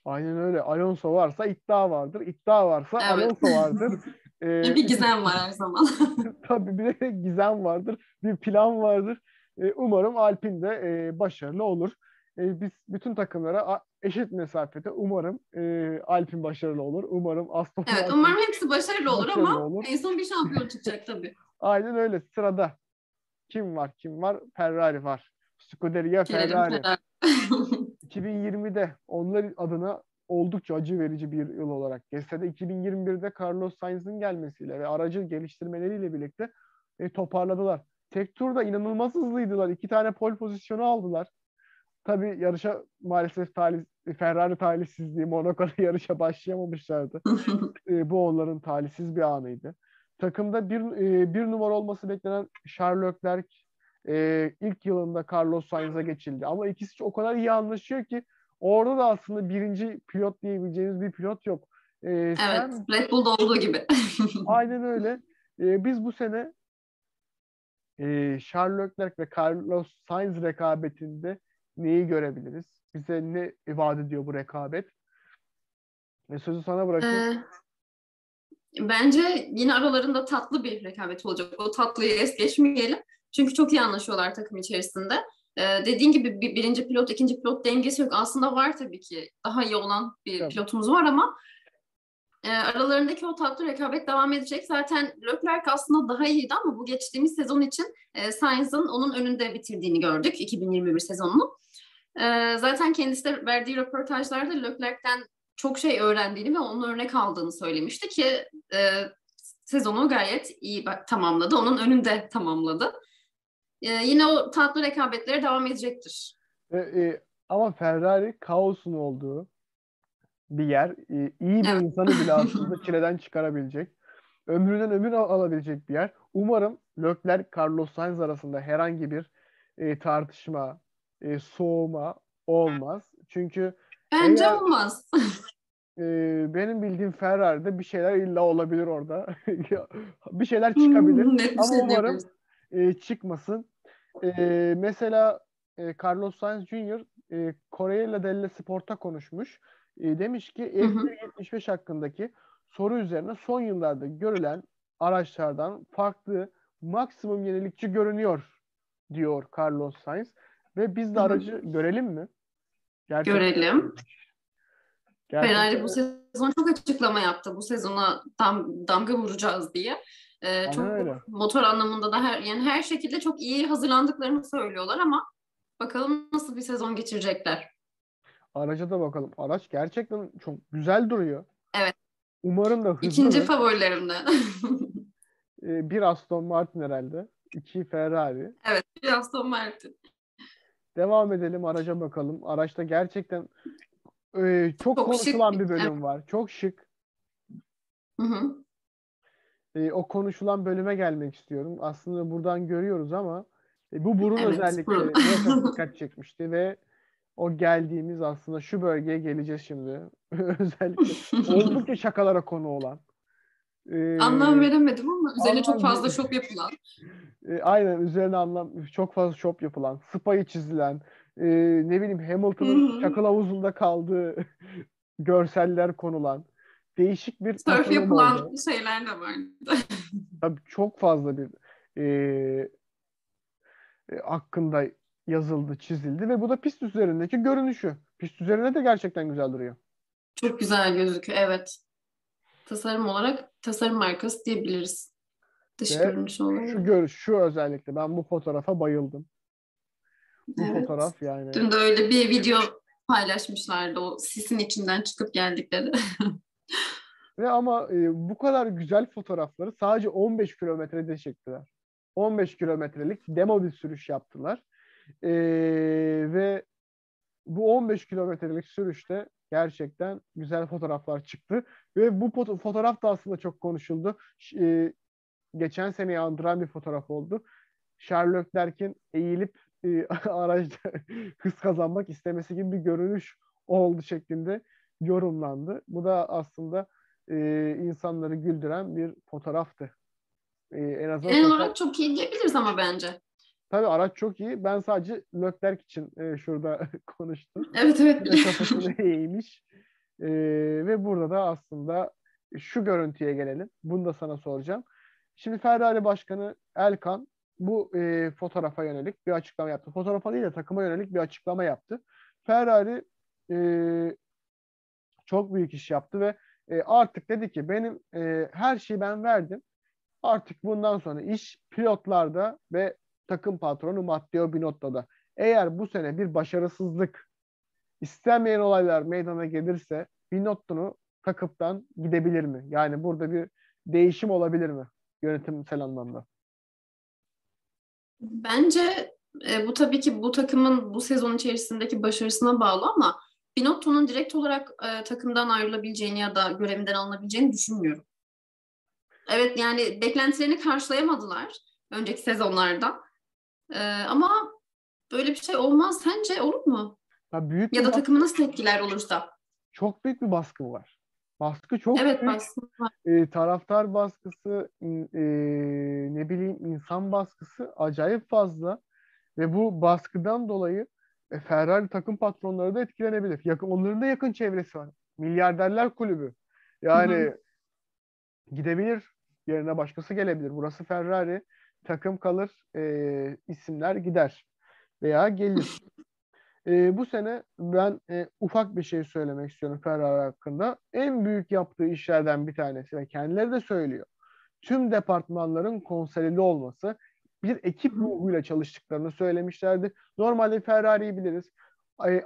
Aynen öyle. Alonso varsa iddia vardır. İddia varsa evet. Alonso vardır. ee, bir gizem var her zaman. tabii bir de gizem vardır. Bir plan vardır. Ee, umarım Alpin de e, başarılı olur. E, biz bütün takımlara eşit mesafede umarım e, Alpin başarılı olur. Umarım Aston Evet Martin umarım hepsi başarılı olur başarılı ama olur. en son bir şampiyon çıkacak tabii. Aynen öyle. Sırada kim var? Kim var? Ferrari var. Scuderia Ferrari. 2020'de onlar adına oldukça acı verici bir yıl olarak geçse de 2021'de Carlos Sainz'ın gelmesiyle ve aracı geliştirmeleriyle birlikte e, toparladılar. Tek turda inanılmaz hızlıydılar. İki tane pole pozisyonu aldılar. Tabii yarışa maalesef talih, Ferrari talihsizliği Monaco'da yarışa başlayamamışlardı. e, bu onların talihsiz bir anıydı. Takımda bir, e, bir numara olması beklenen Charles Leclerc e, ilk yılında Carlos Sainz'a geçildi. Ama ikisi o kadar iyi anlaşıyor ki orada da aslında birinci pilot diyebileceğiniz bir pilot yok. E, evet, sen, Red Bull'da olduğu gibi. aynen öyle. E, biz bu sene e, Charles Leclerc ve Carlos Sainz rekabetinde neyi görebiliriz? Bize ne vaat ediyor bu rekabet? Ve sözü sana bırakayım. Ee, bence yine aralarında tatlı bir rekabet olacak. O tatlıyı es geçmeyelim. Çünkü çok iyi anlaşıyorlar takım içerisinde. Ee, dediğin gibi bir, birinci pilot, ikinci pilot dengesi yok. Aslında var tabii ki. Daha iyi olan bir evet. pilotumuz var ama e, aralarındaki o tatlı rekabet devam edecek. Zaten Leclerc aslında daha iyiydi ama bu geçtiğimiz sezon için e, Sainz'ın onun önünde bitirdiğini gördük 2021 sezonunu. E, zaten kendisi de verdiği röportajlarda Leclerc'ten çok şey öğrendiğini ve onun örnek aldığını söylemişti ki e, sezonu gayet iyi tamamladı. Onun önünde tamamladı. E, yine o tatlı rekabetleri devam edecektir. E, e, ama Ferrari kaosun olduğu bir yer. İyi bir insanı bile aslında çileden çıkarabilecek. Ömründen ömür al- alabilecek bir yer. Umarım Leclerc Carlos Sainz arasında herhangi bir e, tartışma, e, soğuma olmaz. Çünkü Bence eğer, olmaz. e, benim bildiğim Ferrari'de bir şeyler illa olabilir orada. bir şeyler çıkabilir. Hmm, Ama şey umarım e, çıkmasın. E, mesela e, Carlos Sainz Jr. E, Correia Delle Sport'a konuşmuş. E, demiş ki F175 hakkındaki soru üzerine son yıllarda görülen araçlardan farklı maksimum yenilikçi görünüyor diyor Carlos Sainz. Ve biz de aracı görelim mi? Gerçekten görelim. Gerçekten. Ferrari bu sezon çok açıklama yaptı. Bu sezona dam, damga vuracağız diye. Ee, çok öyle. motor anlamında da her yani her şekilde çok iyi hazırlandıklarını söylüyorlar ama bakalım nasıl bir sezon geçirecekler. Araca da bakalım. Araç gerçekten çok güzel duruyor. Evet. Umarım da hızlı. İkinci favorilerimden. Ee, bir Aston Martin herhalde. iki Ferrari. Evet bir Aston Martin. Devam edelim araca bakalım. Araçta gerçekten e, çok, çok konuşulan şık. bir bölüm evet. var. Çok şık. Hı hı. E, o konuşulan bölüme gelmek istiyorum. Aslında buradan görüyoruz ama e, bu burun evet, özellikle burun. dikkat çekmişti ve o geldiğimiz aslında şu bölgeye geleceğiz şimdi. özellikle oldukça şakalara konu olan. Ee, anlam veremedim ama üzerine çok fazla şop yapılan. E, aynen üzerine anlam çok fazla şop yapılan, spayı çizilen, e, ne bileyim Hamilton'ın çakıl havuzunda kaldığı görseller konulan değişik bir Surf yapılan oldu. şeyler de vardı. Tabii çok fazla bir e, e, hakkında yazıldı, çizildi ve bu da pist üzerindeki görünüşü. Pist üzerine de gerçekten güzel duruyor. Çok güzel gözüküyor, evet. Tasarım olarak tasarım markası diyebiliriz. Dış ve görünüş olarak. Şu görüş, şu özellikle ben bu fotoğrafa bayıldım. Bu evet. fotoğraf yani. Dün de öyle bir video paylaşmışlardı o sisin içinden çıkıp geldikleri. Ve ama e, bu kadar güzel fotoğrafları sadece 15 kilometrede çektiler. 15 kilometrelik demo bir sürüş yaptılar. E, ve bu 15 kilometrelik sürüşte gerçekten güzel fotoğraflar çıktı. Ve bu fotoğraf da aslında çok konuşuldu. E, geçen seneyi andıran bir fotoğraf oldu. Charles Leclerc'in eğilip e, araçta hız kazanmak istemesi gibi bir görünüş oldu şeklinde yorumlandı. Bu da aslında e, insanları güldüren bir fotoğraftı. E, en azından Genel olarak çok iyi diyebiliriz ama bence. Tabii araç çok iyi. Ben sadece Leclerc için e, şurada konuştum. Evet evet. Kafasını eğmiş. E, ve burada da aslında şu görüntüye gelelim. Bunu da sana soracağım. Şimdi Ferrari Başkanı Elkan bu e, fotoğrafa yönelik bir açıklama yaptı. Fotoğrafa değil de takıma yönelik bir açıklama yaptı. Ferrari e, çok büyük iş yaptı ve e, artık dedi ki benim e, her şeyi ben verdim. Artık bundan sonra iş pilotlarda ve takım patronu Matteo Binotto'da. Eğer bu sene bir başarısızlık istenmeyen olaylar meydana gelirse Binotto'nu takıptan gidebilir mi? Yani burada bir değişim olabilir mi yönetimsel anlamda? Bence e, bu tabii ki bu takımın bu sezon içerisindeki başarısına bağlı ama Binotto'nun direkt olarak e, takımdan ayrılabileceğini ya da görevinden alınabileceğini düşünmüyorum. Evet yani beklentilerini karşılayamadılar önceki sezonlarda. E, ama böyle bir şey olmaz. Sence olur mu? Ya, büyük ya da takımı nasıl etkiler olursa? Çok büyük bir baskı var. Baskı çok evet, büyük. Baskı var. E, taraftar baskısı, e, ne bileyim insan baskısı acayip fazla. Ve bu baskıdan dolayı e, Ferrari takım patronları da etkilenebilir. Yakın, onların da yakın çevresi var. Milyarderler kulübü. Yani hı hı. gidebilir. Yerine başkası gelebilir. Burası Ferrari. Takım kalır. E, isimler gider. Veya gelir. E, bu sene ben e, ufak bir şey söylemek istiyorum Ferrari hakkında. En büyük yaptığı işlerden bir tanesi ve kendileri de söylüyor. Tüm departmanların konsolide olması, bir ekip ruhuyla çalıştıklarını söylemişlerdi. Normalde Ferrari'yi biliriz.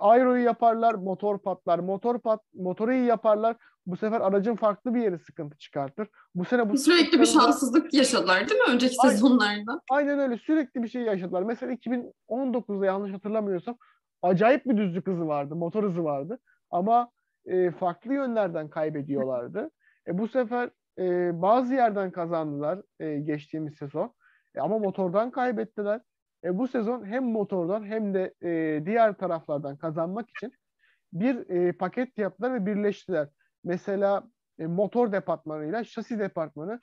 Aero'yu yaparlar, motor patlar. Motor pat, motoru iyi yaparlar. Bu sefer aracın farklı bir yeri sıkıntı çıkartır. Bu sene bu sürekli bir şanssızlık yaşadılar değil mi önceki aynen, sezonlarda? Aynen öyle. Sürekli bir şey yaşadılar. Mesela 2019'da yanlış hatırlamıyorsam acayip bir düzlük hızı vardı, motor hızı vardı. Ama e, farklı yönlerden kaybediyorlardı. E, bu sefer e, bazı yerden kazandılar e, geçtiğimiz sezon. E, ama motordan kaybettiler. E, bu sezon hem motordan hem de e, diğer taraflardan kazanmak için bir e, paket yaptılar ve birleştiler. Mesela e, motor departmanıyla şasi departmanı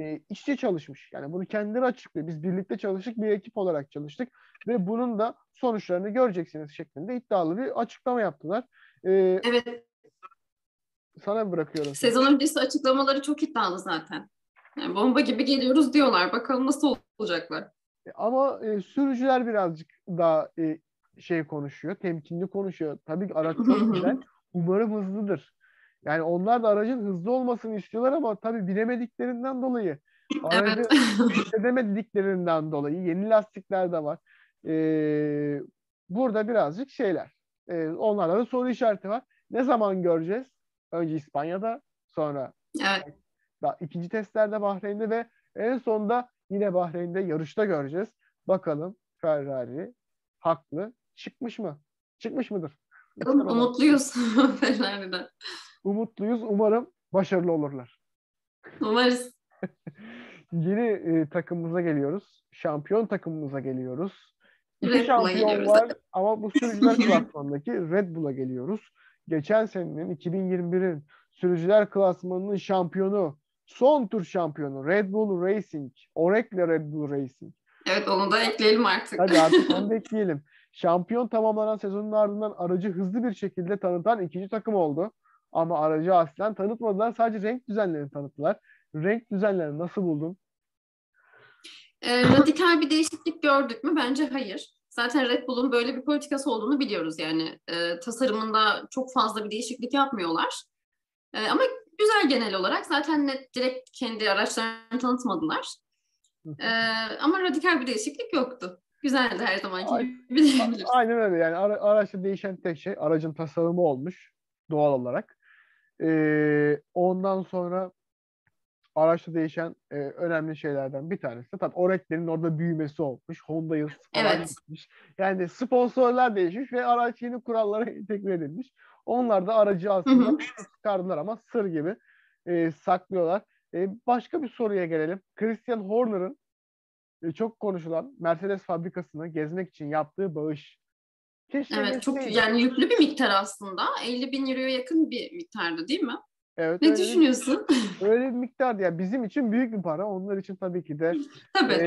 e, iççe çalışmış. Yani bunu kendileri açıklıyor. Biz birlikte çalıştık, bir ekip olarak çalıştık ve bunun da sonuçlarını göreceksiniz şeklinde iddialı bir açıklama yaptılar. E, evet. Sana bırakıyorum. Sezon öncesi açıklamaları çok iddialı zaten. Yani bomba gibi geliyoruz diyorlar. Bakalım nasıl olacaklar. E, ama e, sürücüler birazcık daha e, şey konuşuyor, temkinli konuşuyor. Tabii ki araç çok güzel. Umarım hızlıdır. Yani onlar da aracın hızlı olmasını istiyorlar ama tabii bilemediklerinden dolayı aracı evet. hissedemediklerinden dolayı yeni lastikler de var. Ee, burada birazcık şeyler. Ee, onlarda da soru işareti var. Ne zaman göreceğiz? Önce İspanya'da sonra evet. daha ikinci testlerde Bahreyn'de ve en sonunda yine Bahreyn'de yarışta göreceğiz. Bakalım Ferrari haklı çıkmış mı? Çıkmış mıdır? Umutluyuz Ferrari'den umutluyuz. Umarım başarılı olurlar. Umarız. Yeni e, takımımıza geliyoruz. Şampiyon takımımıza geliyoruz. İki Red şampiyon var ama bu sürücüler klasmanındaki Red Bull'a geliyoruz. Geçen senenin 2021'in sürücüler klasmanının şampiyonu, son tur şampiyonu Red Bull Racing, Oracle Red Bull Racing. Evet onu da ekleyelim artık. Hadi artık onu da ekleyelim. Şampiyon tamamlanan sezonun ardından aracı hızlı bir şekilde tanıtan ikinci takım oldu. Ama aracı aslen tanıtmadılar. Sadece renk düzenlerini tanıttılar. Renk düzenlerini nasıl buldun? E, radikal bir değişiklik gördük mü? Bence hayır. Zaten Red Bull'un böyle bir politikası olduğunu biliyoruz yani. E, tasarımında çok fazla bir değişiklik yapmıyorlar. E, ama güzel genel olarak. Zaten net direkt kendi araçlarını tanıtmadılar. E, ama radikal bir değişiklik yoktu. Güzeldi her zamanki gibi. Aynen öyle yani ara, araçta değişen tek şey aracın tasarımı olmuş doğal olarak. E, ondan sonra araçta değişen e, önemli şeylerden bir tanesi de tabii Oreklerin orada büyümesi olmuş. Honda'yı evet. gitmiş. Yani sponsorlar değişmiş ve araç yeni kurallara entegre edilmiş. Onlar da aracı aslında çıkardılar ama sır gibi e, saklıyorlar. E, başka bir soruya gelelim. Christian Horner'ın e, çok konuşulan Mercedes fabrikasını gezmek için yaptığı bağış Keşke Evet çok yani yüklü bir miktar aslında. 50 bin euroya yakın bir miktardı değil mi? Evet, Ne öyle bir- düşünüyorsun? Öyle bir miktardı. Yani bizim için büyük bir para. Onlar için tabii ki de Tabii. e,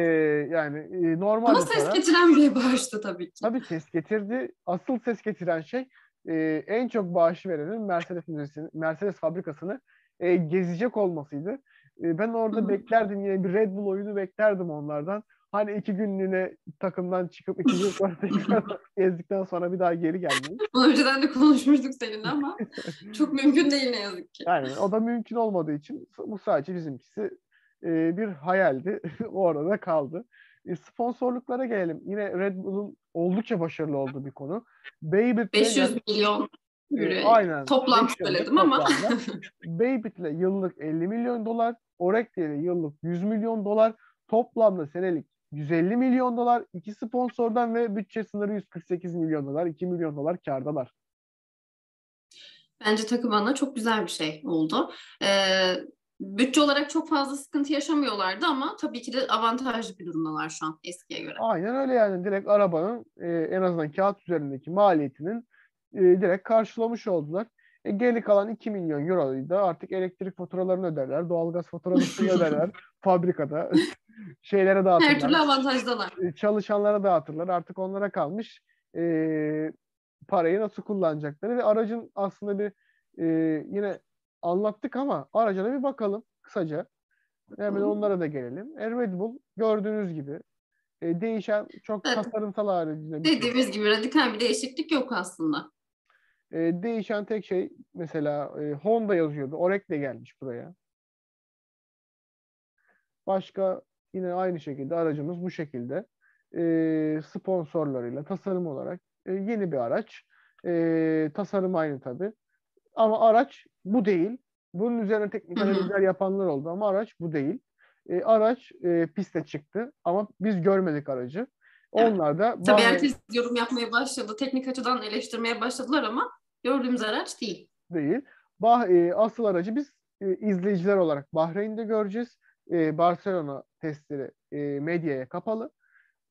yani e, normal Ama bir ses para. getiren bir bağıştı tabii ki. Tabii ses getirdi. Asıl ses getiren şey e, en çok bağışı verenin Mercedes müzesini, Mercedes fabrikasını e, gezecek olmasıydı. E, ben orada Hı hı. beklerdim yine bir Red Bull oyunu beklerdim onlardan. Hani iki günlüğüne takımdan çıkıp iki gün sonra tekrar gezdikten sonra bir daha geri gelmeyi. Bunu önceden de konuşmuştuk seninle ama çok mümkün değil ne yazık ki. Yani o da mümkün olmadığı için bu sadece bizimkisi e, bir hayaldi. o orada kaldı. E, sponsorluklara gelelim. Yine Red Bull'un oldukça başarılı olduğu bir konu. Beyblade 500 milyon e, euro. aynen. Toplam 5 yıllık söyledim ama. ile yıllık 50 milyon dolar, Orecle ile yıllık 100 milyon dolar, toplamda senelik 150 milyon dolar, iki sponsordan ve bütçe sınırı 148 milyon dolar, 2 milyon dolar kardalar. Bence takım adına çok güzel bir şey oldu. Ee, bütçe olarak çok fazla sıkıntı yaşamıyorlardı ama tabii ki de avantajlı bir durumdalar şu an eskiye göre. Aynen öyle yani direkt arabanın e, en azından kağıt üzerindeki maliyetinin e, direkt karşılamış oldular. E, geri kalan 2 milyon euroyu da artık elektrik faturalarını öderler, doğalgaz faturalarını öderler, fabrikada şeylere Her dağıtırlar. türlü avantajdalar. e, çalışanlara dağıtırlar. Artık onlara kalmış e, parayı nasıl kullanacakları ve aracın aslında bir e, yine anlattık ama araca da bir bakalım kısaca. Hemen Hı. onlara da gelelim. E, Red Bull gördüğünüz gibi e, değişen çok tasarımsal haricinde şey. Dediğimiz gibi radikal bir değişiklik yok aslında. E, değişen tek şey mesela e, Honda yazıyordu. Orecle gelmiş buraya. Başka yine aynı şekilde aracımız bu şekilde e, sponsorlarıyla tasarım olarak e, yeni bir araç. E, tasarım aynı tabii. Ama araç bu değil. Bunun üzerine teknik analizler yapanlar oldu ama araç bu değil. E, araç e, piste çıktı ama biz görmedik aracı. Evet. Onlar da Tabii Bahreyn- herkes yorum yapmaya başladı. Teknik açıdan eleştirmeye başladılar ama gördüğümüz araç değil. değil. Bah, e, asıl aracı biz e, izleyiciler olarak Bahreyn'de göreceğiz. E, Barcelona testleri e, medyaya kapalı.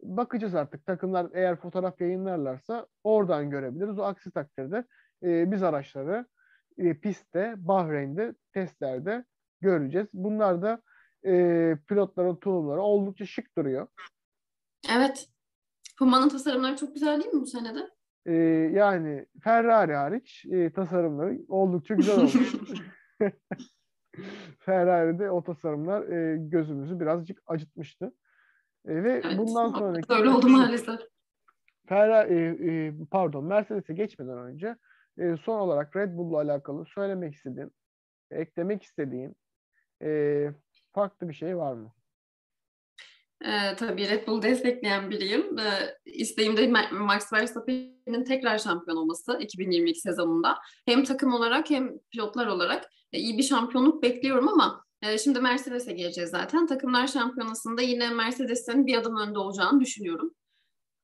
Bakacağız artık takımlar eğer fotoğraf yayınlarlarsa oradan görebiliriz. O aksi takdirde e, biz araçları e, pistte, Bahreyn'de, testlerde göreceğiz. Bunlar da e, pilotların tulumları oldukça şık duruyor. Evet. Puma'nın tasarımları çok güzel değil mi bu senede? E, yani Ferrari hariç e, tasarımları oldukça güzel olmuş. Ferrari'de o tasarımlar e, gözümüzü birazcık acıtmıştı. E, ve Evet. bundan sonraki Öyle oldu maalesef. Ferrari, e, e, pardon Mercedes'e geçmeden önce e, son olarak Red Bull'la alakalı söylemek istediğin, eklemek istediğin e, farklı bir şey var mı? Ee, tabii Red Bull'u destekleyen biriyim. Ee, isteğim de Ma- Max Verstappen'in tekrar şampiyon olması 2022 sezonunda. Hem takım olarak hem pilotlar olarak e, iyi bir şampiyonluk bekliyorum ama e, şimdi Mercedes'e geleceğiz zaten. Takımlar şampiyonasında yine Mercedes'in bir adım önde olacağını düşünüyorum.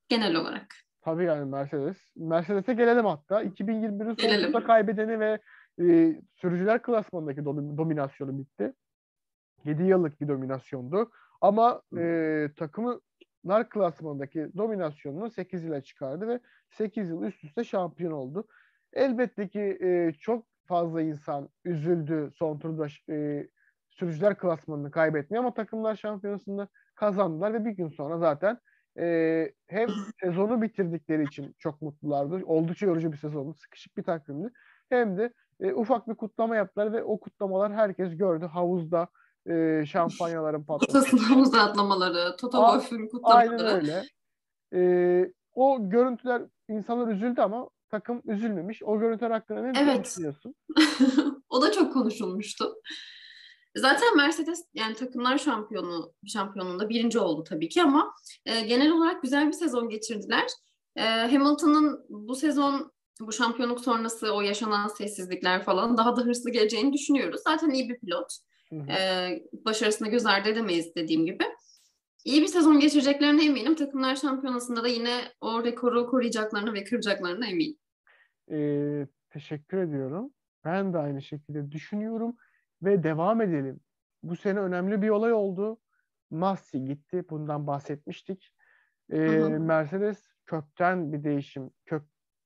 Genel olarak. Tabii yani Mercedes. Mercedes'e gelelim hatta. 2021'in Gelelim. sonunda kaybedeni ve e, sürücüler klasmanındaki dom- dominasyonu bitti. 7 yıllık bir dominasyondu. Ama e, takımlar klasmanındaki dominasyonunu 8 yıla çıkardı ve 8 yıl üst üste şampiyon oldu. Elbette ki e, çok fazla insan üzüldü son turda e, sürücüler klasmanını kaybetmeye ama takımlar şampiyonasında kazandılar ve bir gün sonra zaten e, hem sezonu bitirdikleri için çok mutlulardı. Oldukça yorucu bir sezondu, sıkışık bir takvimdi. Hem de e, ufak bir kutlama yaptılar ve o kutlamalar herkes gördü. Havuzda e, şampanyaların patladı. Bottas'ın havuza atlamaları, Toto Wolff'ün Aynen kutlamaları. öyle. E, o görüntüler insanlar üzüldü ama takım üzülmemiş. O görüntüler hakkında ne Evet. düşünüyorsun? o da çok konuşulmuştu. Zaten Mercedes yani takımlar şampiyonu şampiyonunda birinci oldu tabii ki ama e, genel olarak güzel bir sezon geçirdiler. E, Hamilton'ın bu sezon bu şampiyonluk sonrası o yaşanan sessizlikler falan daha da hırslı geleceğini düşünüyoruz. Zaten iyi bir pilot. Hı hı. E, başarısını göz ardı edemeyiz dediğim gibi. İyi bir sezon geçireceklerine eminim. Takımlar şampiyonasında da yine o rekoru koruyacaklarına ve kıracaklarına eminim. Ee, teşekkür ediyorum. Ben de aynı şekilde düşünüyorum ve devam edelim. Bu sene önemli bir olay oldu. Masi gitti. Bundan bahsetmiştik. Ee, Hı hı. Mercedes kökten bir değişim, kök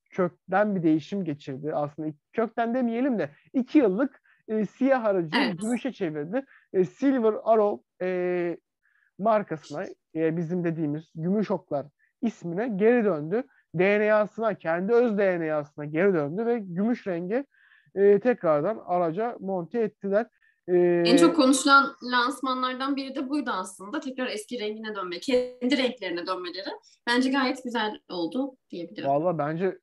kökten bir değişim geçirdi. Aslında kökten demeyelim de iki yıllık e, siyah aracı evet. gümüşe çevirdi. E, Silver Arrow e, markasına e, bizim dediğimiz gümüş oklar ismine geri döndü. DNA'sına, kendi öz DNA'sına geri döndü ve gümüş rengi e, tekrardan araca monte ettiler. Ee, en çok konuşulan lansmanlardan biri de buydu aslında. Tekrar eski rengine dönme, kendi renklerine dönmeleri. Bence gayet güzel oldu diyebilirim. Valla bence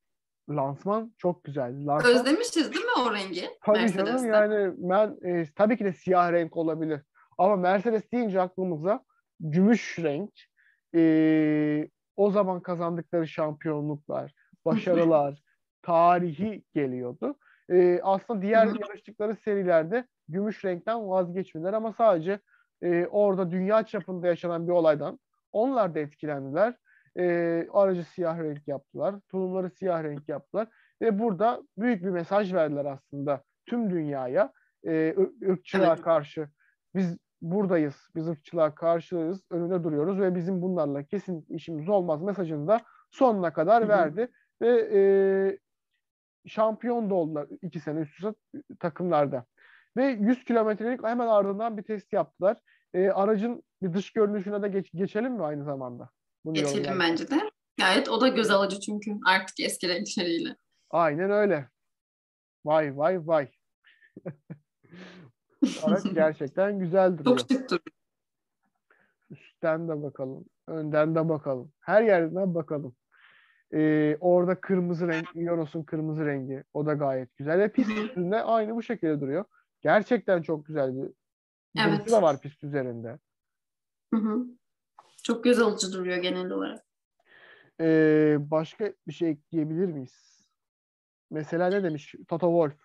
lansman çok güzel. Lansman... Özlemişiz değil mi o rengi? Tabii canım yani ben e, tabii ki de siyah renk olabilir. Ama Mercedes deyince aklımıza gümüş renk, e, o zaman kazandıkları şampiyonluklar, başarılar, tarihi geliyordu. E, aslında diğer yarıştıkları serilerde gümüş renkten vazgeçmediler ama sadece e, orada dünya çapında yaşanan bir olaydan onlar da etkilendiler. E, aracı siyah renk yaptılar. Tulumları siyah renk yaptılar. Ve burada büyük bir mesaj verdiler aslında tüm dünyaya. E, ırkçılığa evet. karşı. Biz buradayız. Biz ırkçılığa karşıyız. Önünde duruyoruz ve bizim bunlarla kesin işimiz olmaz mesajını da sonuna kadar Hı-hı. verdi. Ve e, şampiyon da oldular iki sene üst üste takımlarda. Ve 100 kilometrelik hemen ardından bir test yaptılar. E, aracın bir dış görünüşüne de geç, geçelim mi aynı zamanda? Bunu geçelim bence de. Gayet o da göz alıcı çünkü artık eski renkleriyle. Aynen öyle. Vay vay vay. Araç gerçekten güzel duruyor. Çok şık duruyor. Üstten de bakalım. Önden de bakalım. Her yerden bakalım. Ee, orada kırmızı renk, Yonos'un kırmızı rengi. O da gayet güzel. Ve pist üstünde aynı bu şekilde duruyor. Gerçekten çok güzel bir evet. da var pist üzerinde. Hı hı. Çok göz alıcı duruyor genel olarak. Ee, başka bir şey ekleyebilir miyiz? Mesela ne demiş Toto Wolff?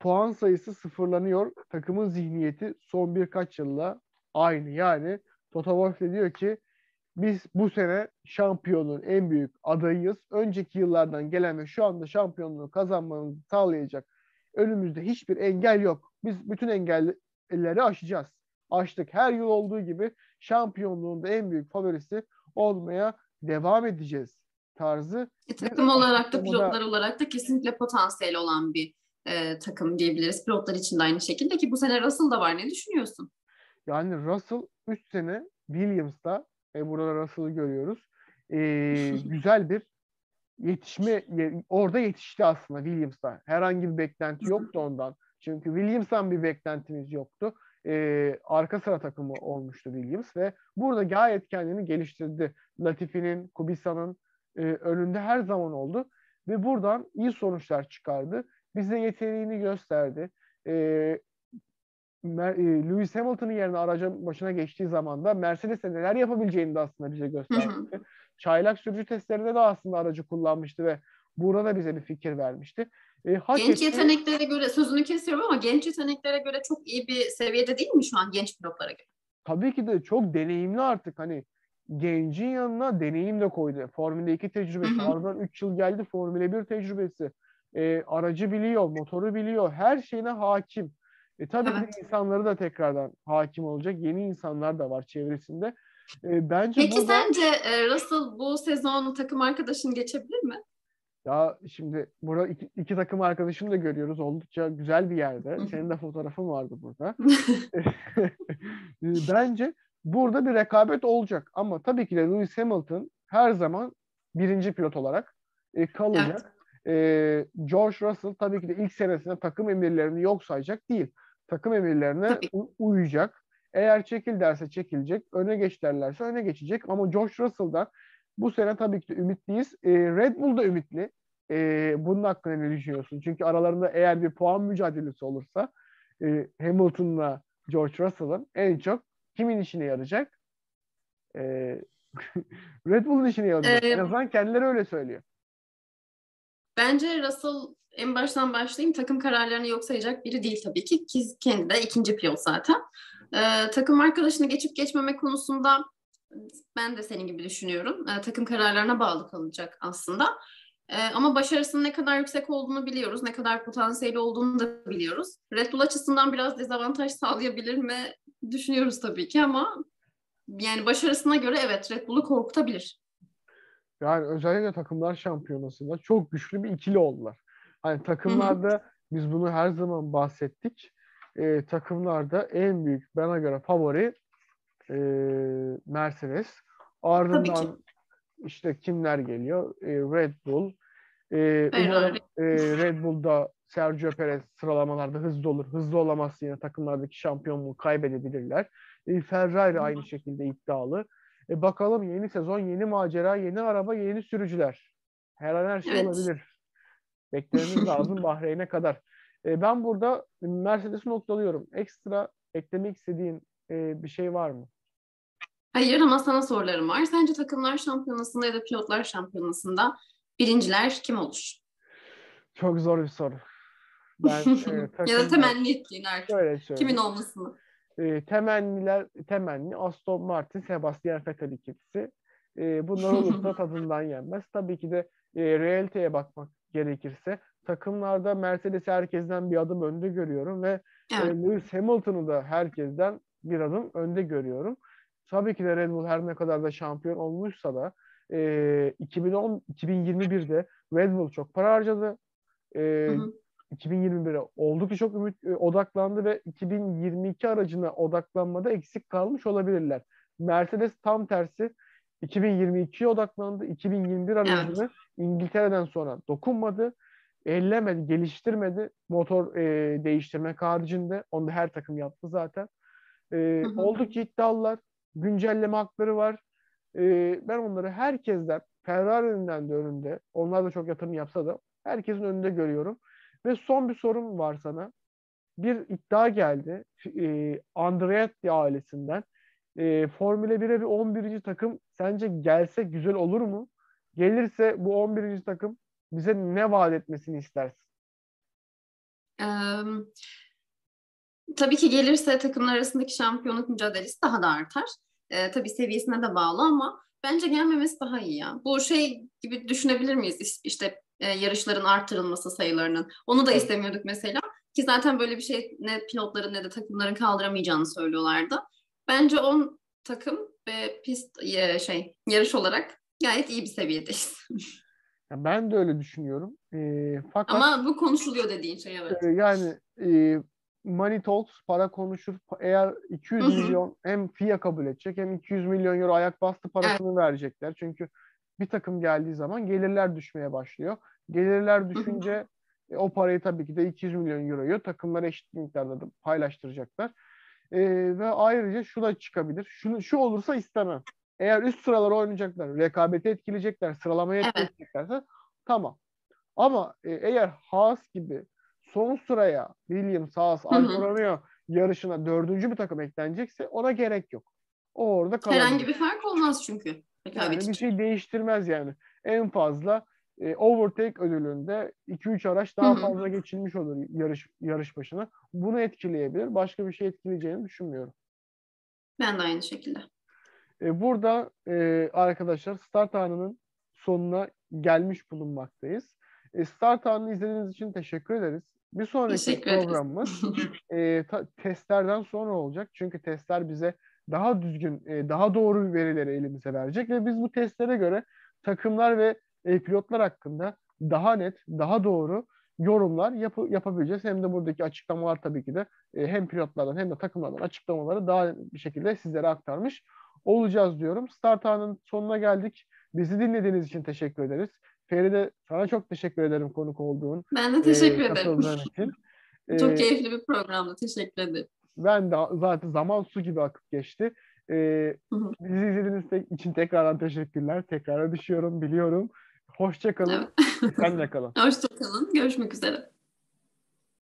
Puan sayısı sıfırlanıyor. Takımın zihniyeti son birkaç yılla aynı. Yani Toto Wolff de diyor ki biz bu sene şampiyonun en büyük adayıyız. Önceki yıllardan gelen ve şu anda şampiyonluğu kazanmamızı sağlayacak önümüzde hiçbir engel yok. Biz bütün engelleri aşacağız. Aştık. Her yıl olduğu gibi şampiyonluğun da en büyük favorisi olmaya devam edeceğiz tarzı. E, takım olarak da pilotlar olarak da kesinlikle potansiyel olan bir e, takım diyebiliriz. Pilotlar için de aynı şekilde ki bu sene Russell da var. Ne düşünüyorsun? Yani Russell 3 sene Williams'ta e, burada Russell'ı görüyoruz. E, güzel bir yetişme orada yetişti aslında Williams'ta. Herhangi bir beklenti yoktu ondan. Çünkü Williams'tan bir beklentimiz yoktu. Ee, arka sıra takımı olmuştu Williams ve burada gayet kendini geliştirdi. Latifi'nin, Kubica'nın e, önünde her zaman oldu ve buradan iyi sonuçlar çıkardı. Bize yeteneğini gösterdi. E, Lewis Hamilton'ın yerine aracın başına geçtiği zaman da Mercedes'e neler yapabileceğini de aslında bize gösterdi çaylak sürücü testlerinde de aslında aracı kullanmıştı ve burada bize bir fikir vermişti. E, hak genç etti. yeteneklere göre sözünü kesiyorum ama genç yeteneklere göre çok iyi bir seviyede değil mi şu an genç pilotlara göre? Tabii ki de çok deneyimli artık hani gencin yanına deneyim de koydu. Formula 2 tecrübesi, ardından 3 yıl geldi Formula 1 tecrübesi. E, aracı biliyor, motoru biliyor, her şeyine hakim. E, tabii evet. ki insanları da tekrardan hakim olacak. Yeni insanlar da var çevresinde. E, bence Peki burada... sence e, Russell bu sezon takım arkadaşını geçebilir mi? Ya şimdi burada iki, iki takım arkadaşını da görüyoruz. Oldukça güzel bir yerde. Senin de fotoğrafın vardı burada. E, bence burada bir rekabet olacak. Ama tabii ki de Lewis Hamilton her zaman birinci pilot olarak e, kalacak. Evet. E, George Russell tabii ki de ilk senesinde takım emirlerini yok sayacak değil. Takım emirlerine uyacak. Eğer çekil derse çekilecek, öne geç derlerse öne geçecek. Ama George Russell'da bu sene tabii ki de ümitliyiz. E, Red Bull da ümitli. E, bunun hakkında ne düşünüyorsun? Çünkü aralarında eğer bir puan mücadelesi olursa e, Hamilton'la George Russell'ın en çok kimin işine yarayacak? E, Red Bull'un işine yarayacak. Ee, en azından kendileri öyle söylüyor. Bence Russell en baştan başlayayım takım kararlarını yok sayacak biri değil tabii ki. Kendi de ikinci pilot zaten. Ee, takım arkadaşını geçip geçmeme konusunda ben de senin gibi düşünüyorum. Ee, takım kararlarına bağlı kalacak aslında. Ee, ama başarısının ne kadar yüksek olduğunu biliyoruz. Ne kadar potansiyeli olduğunu da biliyoruz. Red Bull açısından biraz dezavantaj sağlayabilir mi düşünüyoruz tabii ki ama yani başarısına göre evet Red Bull'u korkutabilir. Yani özellikle takımlar şampiyonasında çok güçlü bir ikili oldular. Hani takımlarda biz bunu her zaman bahsettik. Ee, takımlarda en büyük bana göre favori e, Mercedes. Ardından işte kimler geliyor? E, Red Bull. E, umarım e, Red Bull'da Sergio Perez sıralamalarda hızlı olur. Hızlı olamazsa yine takımlardaki şampiyonluğu kaybedebilirler. E, Ferrari aynı şekilde iddialı. E, bakalım yeni sezon, yeni macera, yeni araba, yeni sürücüler. Her an her şey evet. olabilir. Beklememiz lazım Bahreyn'e kadar. E, ben burada Mercedes'i noktalıyorum. Ekstra eklemek istediğin e, bir şey var mı? Hayır ama sana sorularım var. Sence takımlar şampiyonasında ya da pilotlar şampiyonasında birinciler kim olur? Çok zor bir soru. Ben, e, ya da temenni ettiğin artık. Şöyle Kimin olmasını? E, temenniler, temenni Aston Martin, Sebastian Vettel ikilisi. E, bunlar olursa tadından yenmez. Tabii ki de e, realiteye bakmak gerekirse takımlarda Mercedes'i herkesten bir adım önde görüyorum ve evet. e, Lewis Hamilton'ı da herkesten bir adım önde görüyorum. Tabii ki de Red Bull her ne kadar da şampiyon olmuşsa da e, 2010 2021'de Red Bull çok para harcadı. E, 2021'e oldukça çok ümit e, odaklandı ve 2022 aracına odaklanmada eksik kalmış olabilirler. Mercedes tam tersi 2022'ye odaklandı. 2021 aracını evet. İngiltere'den sonra dokunmadı. Ellemedi, geliştirmedi. Motor e, değiştirmek haricinde. Onu da her takım yaptı zaten. E, hı hı. Oldukça iddialılar. Güncelleme hakları var. E, ben onları herkesten, Ferrari'nin de önünde, onlar da çok yatırım yapsa da herkesin önünde görüyorum. Ve son bir sorum var sana. Bir iddia geldi. E, Andretti ailesinden. E, Formula 1'e bir 11. takım sence gelse güzel olur mu? Gelirse bu 11. takım bize ne vaat etmesini istersin? Ee, tabii ki gelirse takımlar arasındaki şampiyonluk mücadelesi daha da artar. Ee, tabii seviyesine de bağlı ama bence gelmemesi daha iyi ya. Bu şey gibi düşünebilir miyiz? İşte e, yarışların artırılması sayılarının. Onu da istemiyorduk mesela. Ki zaten böyle bir şey ne pilotların ne de takımların kaldıramayacağını söylüyorlardı. Bence 10 takım ve pist e, şey yarış olarak gayet iyi bir seviyedeyiz. ben de öyle düşünüyorum. E, fakat Ama bu konuşuluyor dediğin şey evet. E, yani e, money talks, para konuşur. Eğer 200 milyon hem FIA kabul edecek hem 200 milyon euro ayak bastı parasını evet. verecekler. Çünkü bir takım geldiği zaman gelirler düşmeye başlıyor. Gelirler düşünce e, o parayı tabii ki de 200 milyon euroyu takımlara eşit miktarda da paylaştıracaklar. E, ve ayrıca şu da çıkabilir. Şunu, şu olursa istemem. Eğer üst sıraları oynayacaklar, rekabeti etkileyecekler, sıralamayı evet. etkileyeceklerse tamam. Ama e, eğer Haas gibi son sıraya Williams, Haas, Alfa Romeo yarışına dördüncü bir takım eklenecekse ona gerek yok. O orada kalabilir. Herhangi bir fark olmaz çünkü. Yani bir şey değiştirmez yani. En fazla e, overtake ödülünde 2-3 araç daha fazla geçilmiş olur yarış yarış başına. Bunu etkileyebilir. Başka bir şey etkileyeceğini düşünmüyorum. Ben de aynı şekilde. E, burada e, arkadaşlar start anının sonuna gelmiş bulunmaktayız. E, start anını izlediğiniz için teşekkür ederiz. Bir sonraki programımız e, ta, testlerden sonra olacak. Çünkü testler bize daha düzgün, e, daha doğru verileri elimize verecek ve biz bu testlere göre takımlar ve e, pilotlar hakkında daha net, daha doğru yorumlar yap yapabileceğiz. Hem de buradaki açıklamalar tabii ki de e, hem pilotlardan hem de takımlardan açıklamaları daha bir şekilde sizlere aktarmış olacağız diyorum. Start anının sonuna geldik. Bizi dinlediğiniz için teşekkür ederiz. Feride sana çok teşekkür ederim konuk olduğun. Ben de teşekkür e, ederim. Için. çok e, keyifli bir programdı. Teşekkür ederim. Ben de zaten zaman su gibi akıp geçti. Ee, bizi izlediğiniz için tekrardan teşekkürler. Tekrar düşüyorum biliyorum. Hoşçakalın. Evet. Sen de kalın. Hoşçakalın. Görüşmek üzere.